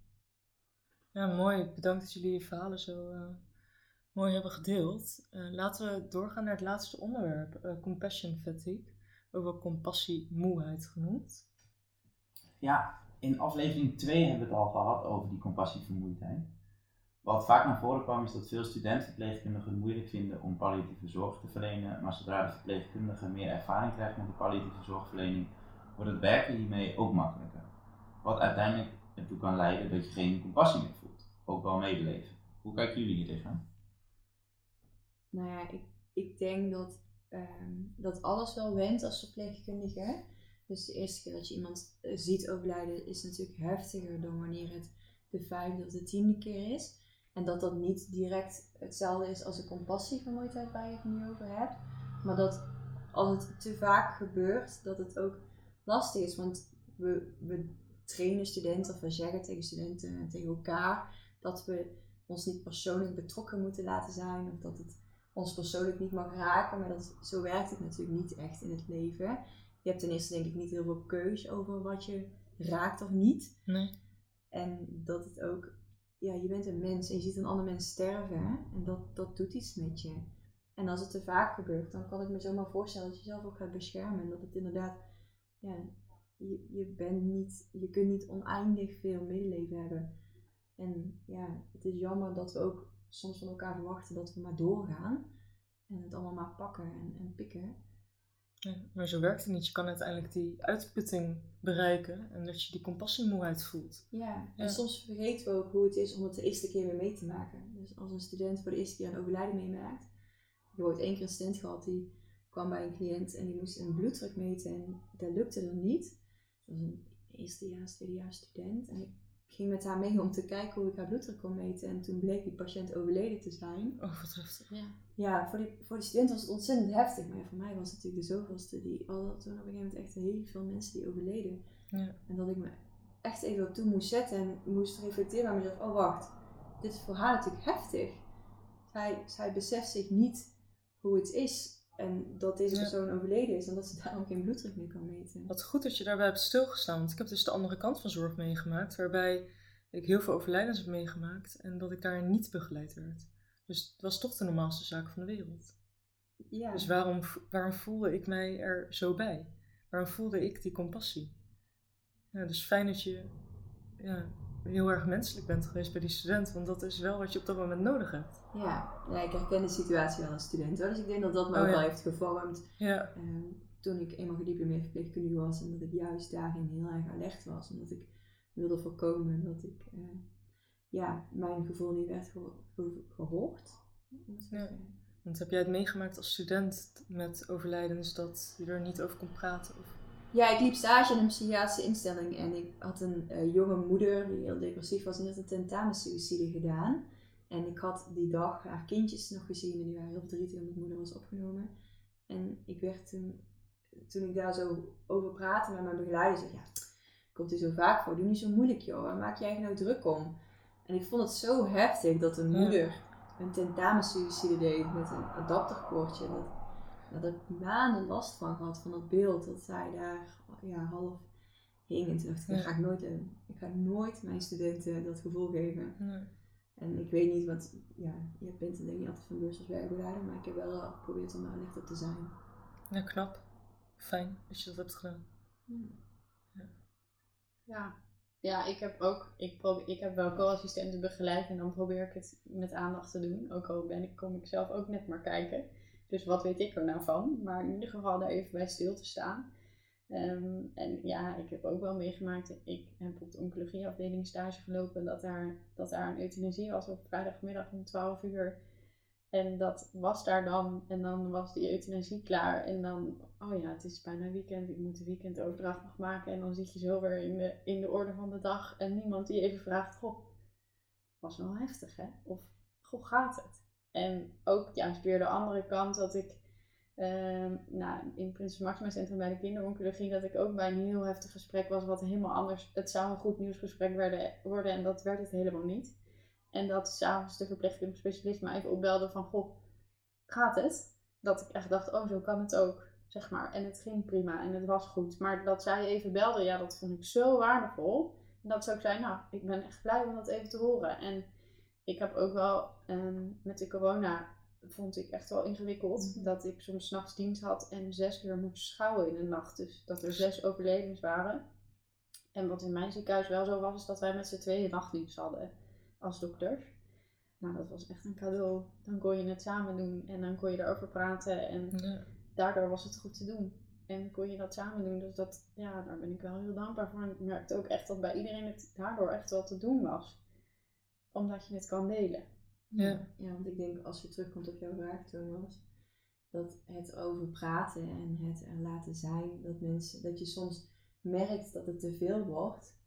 A: Ja, mooi. Bedankt dat jullie je verhalen zo eh, mooi hebben gedeeld. Eh, laten we doorgaan naar het laatste onderwerp. eh, compassion fatigue. Ook wel compassie moeheid genoemd.
B: Ja, in aflevering 2 hebben we het al gehad over die compassievermoeidheid. Wat vaak naar voren kwam is dat veel studentverpleegkundigen het moeilijk vinden om palliatieve zorg te verlenen, maar zodra de verpleegkundige meer ervaring krijgt met de palliatieve zorgverlening, wordt het werken hiermee ook makkelijker. Wat uiteindelijk ertoe kan leiden dat je geen compassie meer voelt, ook wel medeleven. Hoe kijken jullie hier tegenaan?
C: Nou ja, ik, ik denk dat, ehm, dat alles wel went als verpleegkundige. Dus de eerste keer dat je iemand eh, ziet overlijden is natuurlijk heftiger dan wanneer het de vijfde of de tiende keer is. En dat dat niet direct hetzelfde is als de compassievermoeidheid waar je het nu over hebt. Maar dat als het te vaak gebeurt, dat het ook lastig is. Want we, we trainen studenten of we zeggen tegen studenten en tegen elkaar dat we ons niet persoonlijk betrokken moeten laten zijn. Of dat het ons persoonlijk niet mag raken. Maar dat, zo werkt het natuurlijk niet echt in het leven. Je hebt ten eerste denk ik niet heel veel keus over wat je raakt of niet.
A: Nee.
C: En dat het ook, ja, je bent een mens en je ziet een ander mens sterven. hè, En dat, dat doet iets met je. En als het te vaak gebeurt, dan kan ik me zomaar voorstellen dat je jezelf ook gaat beschermen. En dat het inderdaad, ja, je, je bent niet, je kunt niet oneindig veel medeleven hebben. En ja, het is jammer dat we ook soms van elkaar verwachten dat we maar doorgaan. En het allemaal maar pakken en, en pikken.
A: Ja, maar zo werkt het niet. Je kan uiteindelijk die uitputting bereiken en dat je die compassiemoeheid voelt.
C: Ja, en
A: Ja.
C: soms vergeten we ook hoe het is om het de eerste keer weer mee te maken. Dus als een student voor de eerste keer een overlijden meemaakt. Ik heb ooit één keer een student gehad die kwam bij een cliënt en die moest een bloeddruk meten en dat lukte dan niet. Dat was een eerstejaars, tweedejaars student. En ging met haar mee om te kijken hoe ik haar bloeddruk kon meten. En toen bleek die patiënt overleden te zijn.
A: Oh, wat heftig.
D: Ja.
C: Ja, voor die, voor die student was het ontzettend heftig. Maar ja, voor mij was het natuurlijk de zoveelste. Die al toen op een gegeven moment echt heel veel mensen die overleden.
A: Ja.
C: En dat ik me echt even op toe moest zetten en moest reflecteren bij mezelf. Oh wacht, dit is voor haar natuurlijk heftig. Zij, zij beseft zich niet hoe het is. En dat deze persoon overleden is. En dat ze daarom geen bloeddruk meer kan meten.
A: Wat goed dat je daarbij hebt stilgestaan. Want ik heb dus de andere kant van zorg meegemaakt. Waarbij ik heel veel overlijdens heb meegemaakt. En dat ik daar niet begeleid werd. Dus het was toch de normaalste zaak van de wereld.
C: Ja,
A: Dus waarom, waarom voelde ik mij er zo bij? Waarom voelde ik die compassie? Ja, dus fijn dat je ja, heel erg menselijk bent geweest bij die student. Want dat is wel wat je op dat moment nodig hebt.
C: ja. ja, ik herken de situatie wel als student hoor. Dus ik denk dat dat me
A: Oh,
C: ook
A: ja.
C: wel heeft gevormd.
A: Ja,
C: Ehm, toen ik eenmaal gediplomeerd verpleegkundige was en dat ik juist daarin heel erg alert was. Omdat ik wilde voorkomen dat ik eh, ja, mijn gevoel niet werd geho- ge- gehoord.
A: Ja. want heb jij het meegemaakt als student met overlijdens dat je er niet over kon praten? Of...
C: Ja, ik liep stage in een psychiatrische instelling en ik had een eh, jonge moeder die heel depressief was en die had een tentamensuïcide gedaan. En ik had die dag haar kindjes nog gezien en die waren heel verdrietig omdat moeder was opgenomen. En ik werd toen, toen ik daar zo over praatte met mijn begeleider, zei ja, komt er zo vaak voor, doe niet zo moeilijk joh, waar maak jij je nou druk om? En ik vond het zo heftig dat een moeder een tentamensuïcide deed met een adapterkoordje. Dat, daar heb ik maanden last van gehad, van dat beeld dat zij daar ja, half hing. En toen dacht ik, dat
A: Ja.
C: ga ik nooit doen. Ik ga nooit mijn studenten dat gevoel geven.
A: Nee.
C: En ik weet niet, want ja, je bent denk ik niet altijd van beurs als werkbegeleider, maar ik heb wel geprobeerd om daar alert op te zijn.
A: Ja, knap. Fijn dat je dat hebt gedaan.
D: Ja. Ja, ik heb ook, ik, probeer, ik heb wel co-assistenten begeleid en dan probeer ik het met aandacht te doen. Ook al ben ik, kom ik zelf ook net maar kijken. Dus wat weet ik er nou van? Maar in ieder geval daar even bij stil te staan. Ehm, en ja, ik heb ook wel meegemaakt, ik heb op de oncologieafdeling stage gelopen, dat daar, dat daar een euthanasie was op vrijdagmiddag om 12 uur. En dat was daar dan, en dan was die euthanasie klaar. En dan, oh ja, het is bijna weekend, ik moet de weekendoverdracht nog maken. En dan zit je zo weer in de, in de orde van de dag. En niemand die even vraagt, goh, was wel heftig hè? Of, goh, gaat het? En ook juist weer de andere kant, dat ik ehm, nou, in het Prinses Maxima Centrum bij de kinderoncologie, dat ik ook bij een heel heftig gesprek was, wat helemaal anders, het zou een goed nieuwsgesprek werden, worden en dat werd het helemaal niet. En dat s'avonds de verpleegkundige me even opbelde van, goh, gaat het? Dat ik echt dacht, oh, zo kan het ook, zeg maar. En het ging prima en het was goed. Maar dat zij even belde, ja, dat vond ik zo waardevol. En dat ze ook zei, nou, ik ben echt blij om dat even te horen. En ik heb ook wel ehm, met de corona, vond ik echt wel ingewikkeld, dat ik soms nachts dienst had en zes keer moest schouwen in de nacht. Dus dat er zes overlevens waren. En wat in mijn ziekenhuis wel zo was, is dat wij met z'n tweeën nachtdienst hadden als dokters. Nou, dat was echt een cadeau. Dan kon je het samen doen en dan kon je erover praten. En
A: Ja.
D: daardoor was het goed te doen. En kon je dat samen doen. Dus dat, ja, daar ben ik wel heel dankbaar voor. En ik merkte ook echt dat bij iedereen het daardoor echt wel te doen was. Omdat je het kan delen.
A: Ja.
C: Ja, want ik denk als je terugkomt op jouw vraag, Thomas, dat het over praten en het er laten zijn, dat mensen, dat je soms merkt dat het te veel wordt,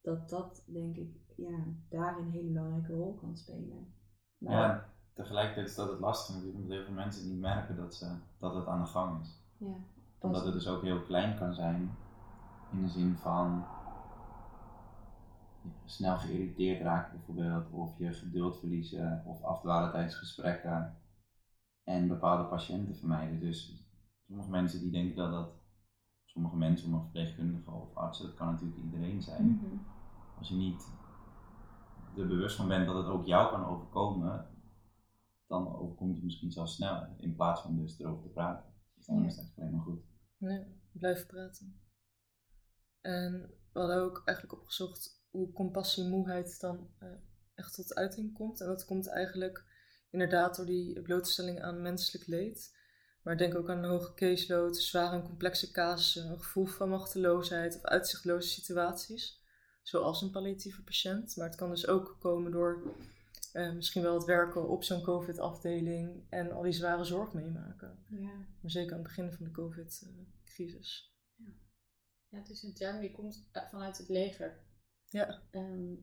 C: dat dat denk ik, ja, daar een hele belangrijke rol kan spelen. Maar,
B: Ja, tegelijkertijd is dat het lastig natuurlijk, omdat heel veel mensen niet merken dat, ze, dat het aan de gang is.
C: ja,
B: Omdat het dus ook heel klein kan zijn, in de zin van snel geïrriteerd raken bijvoorbeeld, of je geduld verliezen, of afdwalen tijdens gesprekken. En bepaalde patiënten vermijden. Dus sommige mensen die denken dat dat, sommige mensen, sommige verpleegkundigen of artsen, dat kan natuurlijk iedereen zijn.
C: Mhm.
B: Als je niet er bewust van bent dat het ook jou kan overkomen, dan overkomt het misschien zelfs sneller, in plaats van dus erover te praten. Dus dan
C: Ja.
B: is het alleen maar goed.
A: Ja, blijven praten. En we hadden ook eigenlijk opgezocht hoe compassiemoeheid dan eh, echt tot uiting komt. En dat komt eigenlijk inderdaad door die blootstelling aan menselijk leed. Maar denk ook aan een hoge caseload, zware en complexe casussen, een gevoel van machteloosheid of uitzichtloze situaties. Zoals een palliatieve patiënt. Maar het kan dus ook komen door eh, misschien wel het werken op zo'n COVID-afdeling en al die zware zorg meemaken.
C: ja.
A: Maar zeker aan het begin van de COVID-crisis.
D: Ja, het is een term die komt eh, vanuit het leger.
A: Ja,
D: Ehm,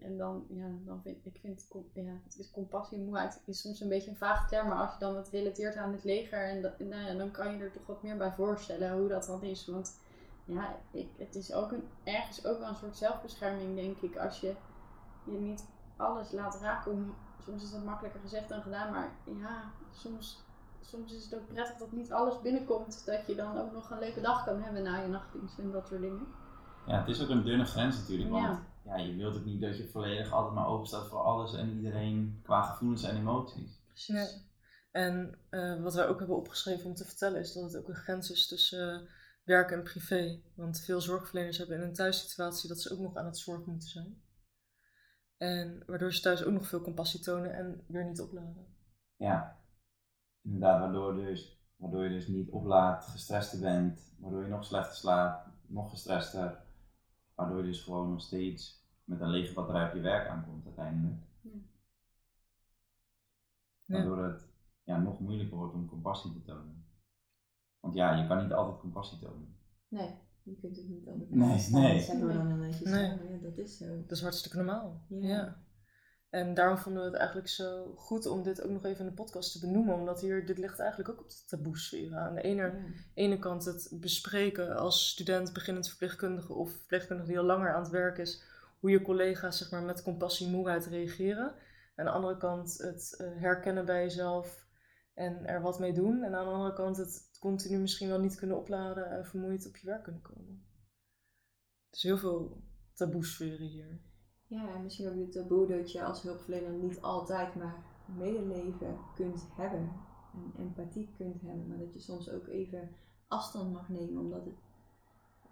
D: en dan, ja, dan vind ik vind ja, het is compassie, moeheid is soms een beetje een vage term, maar als je dan het relateert aan het leger, en nou dan kan je er toch wat meer bij voorstellen hoe dat dan is. Want ja, ik, het is ook een, ergens ook wel een soort zelfbescherming, denk ik, als je je niet alles laat raken. Om, soms is dat makkelijker gezegd dan gedaan, maar ja, soms, soms is het ook prettig dat niet alles binnenkomt, dat je dan ook nog een leuke dag kan hebben na je nachtdienst en dat soort dingen.
B: Ja, het is ook een dunne grens natuurlijk, want
D: Ja.
B: ja. je wilt ook niet dat je volledig altijd maar open staat voor alles en iedereen qua gevoelens en emoties.
D: Precies.
A: Ja. En eh, wat wij ook hebben opgeschreven om te vertellen is dat het ook een grens is tussen eh, werk en privé. Want veel zorgverleners hebben in een thuissituatie dat ze ook nog aan het zorgen moeten zijn. En waardoor ze thuis ook nog veel compassie tonen en weer niet opladen.
B: Ja, inderdaad, waardoor, dus, waardoor je dus niet oplaadt, gestrester bent, waardoor je nog slechter slaapt, nog gestrester, waardoor je dus gewoon nog steeds met een lege batterij op je werk aankomt uiteindelijk.
D: Ja.
A: Ja.
B: Waardoor het ja, nog moeilijker wordt om compassie te tonen. Want ja, je kan niet altijd compassie tonen.
C: Nee, je kunt het niet altijd
B: Nee, nee.
C: netjes.
A: Nee.
C: Ja, dat is zo.
A: Dat is hartstikke normaal.
C: Ja.
A: Ja. En daarom vonden we het eigenlijk zo goed om dit ook nog even in de podcast te benoemen. Omdat hier, dit ligt eigenlijk ook op de taboesfeer. Aan de ene,
C: Ja.
A: ene kant het bespreken als student, beginnend verpleegkundige of verpleegkundige die al langer aan het werk is, hoe je collega's zeg maar, met compassie moeheid reageren. Aan de andere kant het eh, herkennen bij jezelf en er wat mee doen. En aan de andere kant het continu misschien wel niet kunnen opladen en vermoeid op je werk kunnen komen. Dus heel veel taboesferen hier.
C: Ja, en misschien ook het taboe dat je als hulpverlener niet altijd maar medeleven kunt hebben en empathie kunt hebben, maar dat je soms ook even afstand mag nemen omdat het,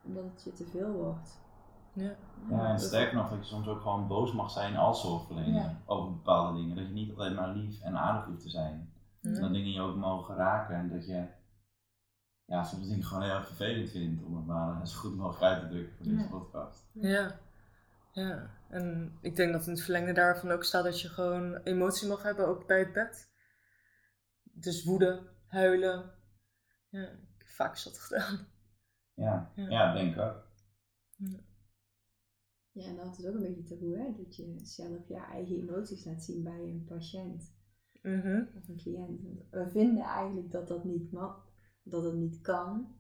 C: omdat het je te veel wordt.
A: Ja.
B: Ja, en sterker nog, dat je soms ook gewoon boos mag zijn als zorgverlener
C: Ja.
B: over bepaalde dingen. Dat je niet altijd maar lief en aardig hoeft te zijn.
A: Ja.
B: Dat dingen je ook mogen raken en dat je ja, soms dingen gewoon heel erg vervelend vindt om het maar zo goed mogelijk uit te drukken voor deze
C: Ja.
B: podcast.
A: Ja. Ja, en ik denk dat in het verlengde daarvan ook staat dat je gewoon emotie mag hebben, ook bij het bed. Dus woede, huilen. Ja, ik heb vaak zat gedaan.
B: Ja,
A: Ja.
B: ja. denk ik ook.
C: Ja, en dat is ook een beetje taboe, hè? Dat je zelf je eigen emoties laat zien bij een patiënt
A: Mhm.
C: of een cliënt. Want we vinden eigenlijk dat dat niet mag, dat het niet kan.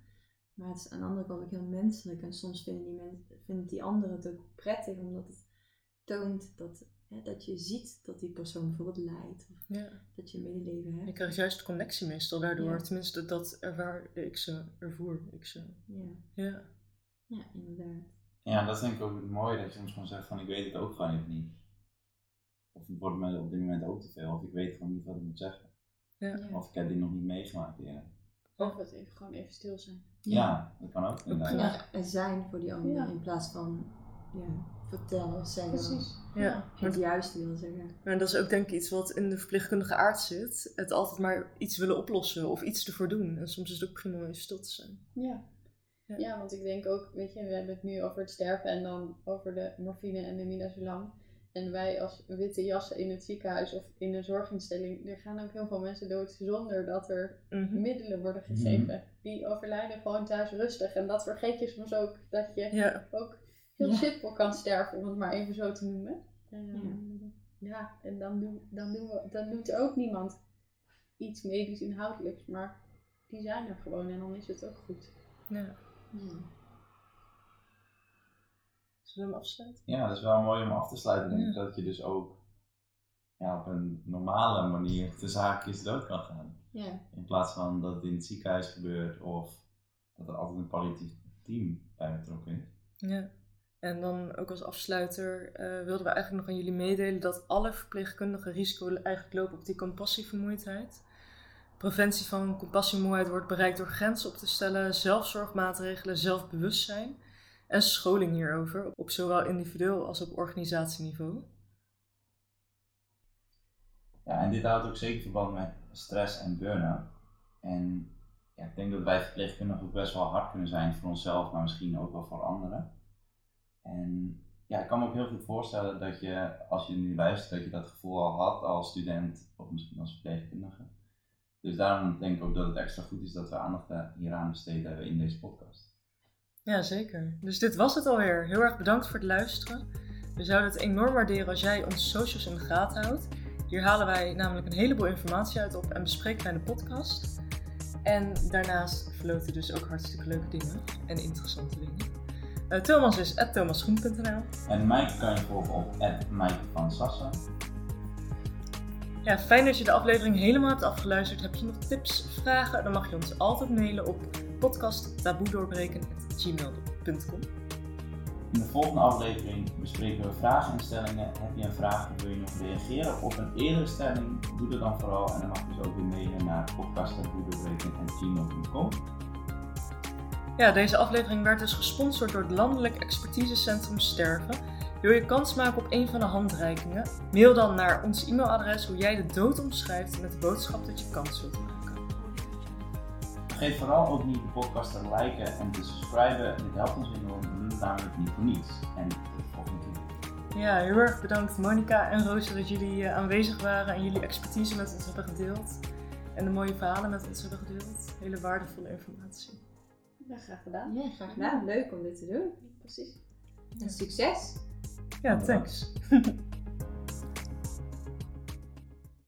C: Maar het is aan de andere kant ook heel menselijk. En soms vinden die, men, vinden die anderen het ook prettig, omdat het toont dat, hè, dat je ziet dat die persoon bijvoorbeeld lijdt. Of
A: Ja.
C: dat je medeleven
A: Je
C: hebt.
A: krijgt juist connectie meestal daardoor.
C: Ja.
A: Tenminste, dat ervaarde ik ze, ervoer ik ze.
C: Ja,
A: Ja.
C: ja inderdaad.
B: Ja, dat is denk ik ook het mooie dat je soms gewoon zegt van ik weet het ook gewoon even niet. Of het wordt me op dit moment ook te veel, of ik weet gewoon niet wat ik moet zeggen.
A: Ja.
B: Of ik heb dit nog niet meegemaakt eerder.
D: Of het even, gewoon even stil zijn.
B: Ja, dat kan ook
C: Ook
B: inderdaad.
C: er zijn voor die ander
D: Ja.
C: in plaats van ja, vertellen, zeggen.
D: Precies.
A: Ja,
C: Het juiste wil zeggen.
A: Maar dat is ook denk ik iets wat in de verpleegkundige aard zit. Het altijd maar iets willen oplossen of iets ervoor doen. En soms is het ook prima om even stil te zijn.
D: Ja.
A: Ja.
D: ja, want ik denk ook, weet je, we hebben het nu over het sterven en dan over de morfine en de midazolam. En wij als witte jassen in het ziekenhuis of in een zorginstelling, er gaan ook heel veel mensen dood zonder dat er
A: Mhm.
D: middelen worden gegeven. Die overlijden gewoon thuis rustig. En dat vergeet je soms ook, dat je
A: Ja,
D: ook heel
C: Ja.
D: simpel kan sterven, om het maar even zo te noemen. Ehm,
C: Ja.
D: ja, en dan, doen, dan, doen we, dan doet er ook niemand iets medisch inhoudelijks, maar die zijn er gewoon en dan is het ook goed.
A: ja. Zullen we hem afsluiten?
B: Ja, dat is wel mooi om af te sluiten. Denk ik
A: Ja.
B: dat je dus ook ja, op een normale manier de zaakjes dood kan gaan.
C: Ja.
B: In plaats van dat het in het ziekenhuis gebeurt of dat er altijd een palliatief team bij betrokken is.
A: Ja. En dan ook als afsluiter eh, wilden we eigenlijk nog aan jullie meedelen dat alle verpleegkundigen risico eigenlijk lopen op die compassievermoeidheid. Preventie van compassievermoeidheid wordt bereikt door grenzen op te stellen, zelfzorgmaatregelen, zelfbewustzijn en scholing hierover op zowel individueel als op organisatieniveau.
B: Ja, en dit houdt ook zeker verband met stress en burn-out. En ja, ik denk dat wij verpleegkundigen ook best wel hard kunnen zijn voor onszelf, maar misschien ook wel voor anderen. En ja, ik kan me ook heel goed voorstellen dat je, als je nu luistert, dat je dat gevoel al had als student of misschien als verpleegkundige. Dus daarom denk ik ook dat het extra goed is dat we aandacht hieraan besteed hebben in deze podcast.
A: Ja, zeker. Dus dit was het alweer. Heel erg bedankt voor het luisteren. We zouden het enorm waarderen als jij onze socials in de gaten houdt. Hier halen wij namelijk een heleboel informatie uit op en bespreken wij de podcast. En daarnaast verloten dus ook hartstikke leuke dingen en interessante dingen. Eh, Thomas is thomasgroen.nl.
B: En Mike kan je volgen op Mike van Sassa.
A: Ja, fijn dat je de aflevering helemaal hebt afgeluisterd. Heb je nog tips, vragen? Dan mag je ons altijd mailen op podcasttaboedoorbreken.gmail.com
B: In de volgende aflevering bespreken we vrageninstellingen. Heb je een vraag of wil je nog reageren op een eerdere stelling? Doe dat dan vooral en dan mag je dus ook weer mailen naar podcast.boerdoorbreken.gmail.com
A: Ja, deze aflevering werd dus gesponsord door het Landelijk Expertisecentrum Sterven. Wil je kans maken op een van de handreikingen? Mail dan naar ons e-mailadres hoe jij de dood omschrijft met de boodschap dat je kans zult maken.
B: Vergeet vooral ook niet de podcast te liken en te subscriben. Dit helpt ons enorm. We doen het namelijk niet voor niets. En tot de volgende keer.
A: Ja, heel erg bedankt Monika en Roos dat jullie eh, aanwezig waren en jullie expertise met ons hebben gedeeld. En de mooie verhalen met ons hebben gedeeld. Hele waardevolle informatie.
D: Ja, graag gedaan.
C: Ja, graag gedaan. Leuk om dit te doen.
D: Precies.
C: En succes!
A: Ja, thanks.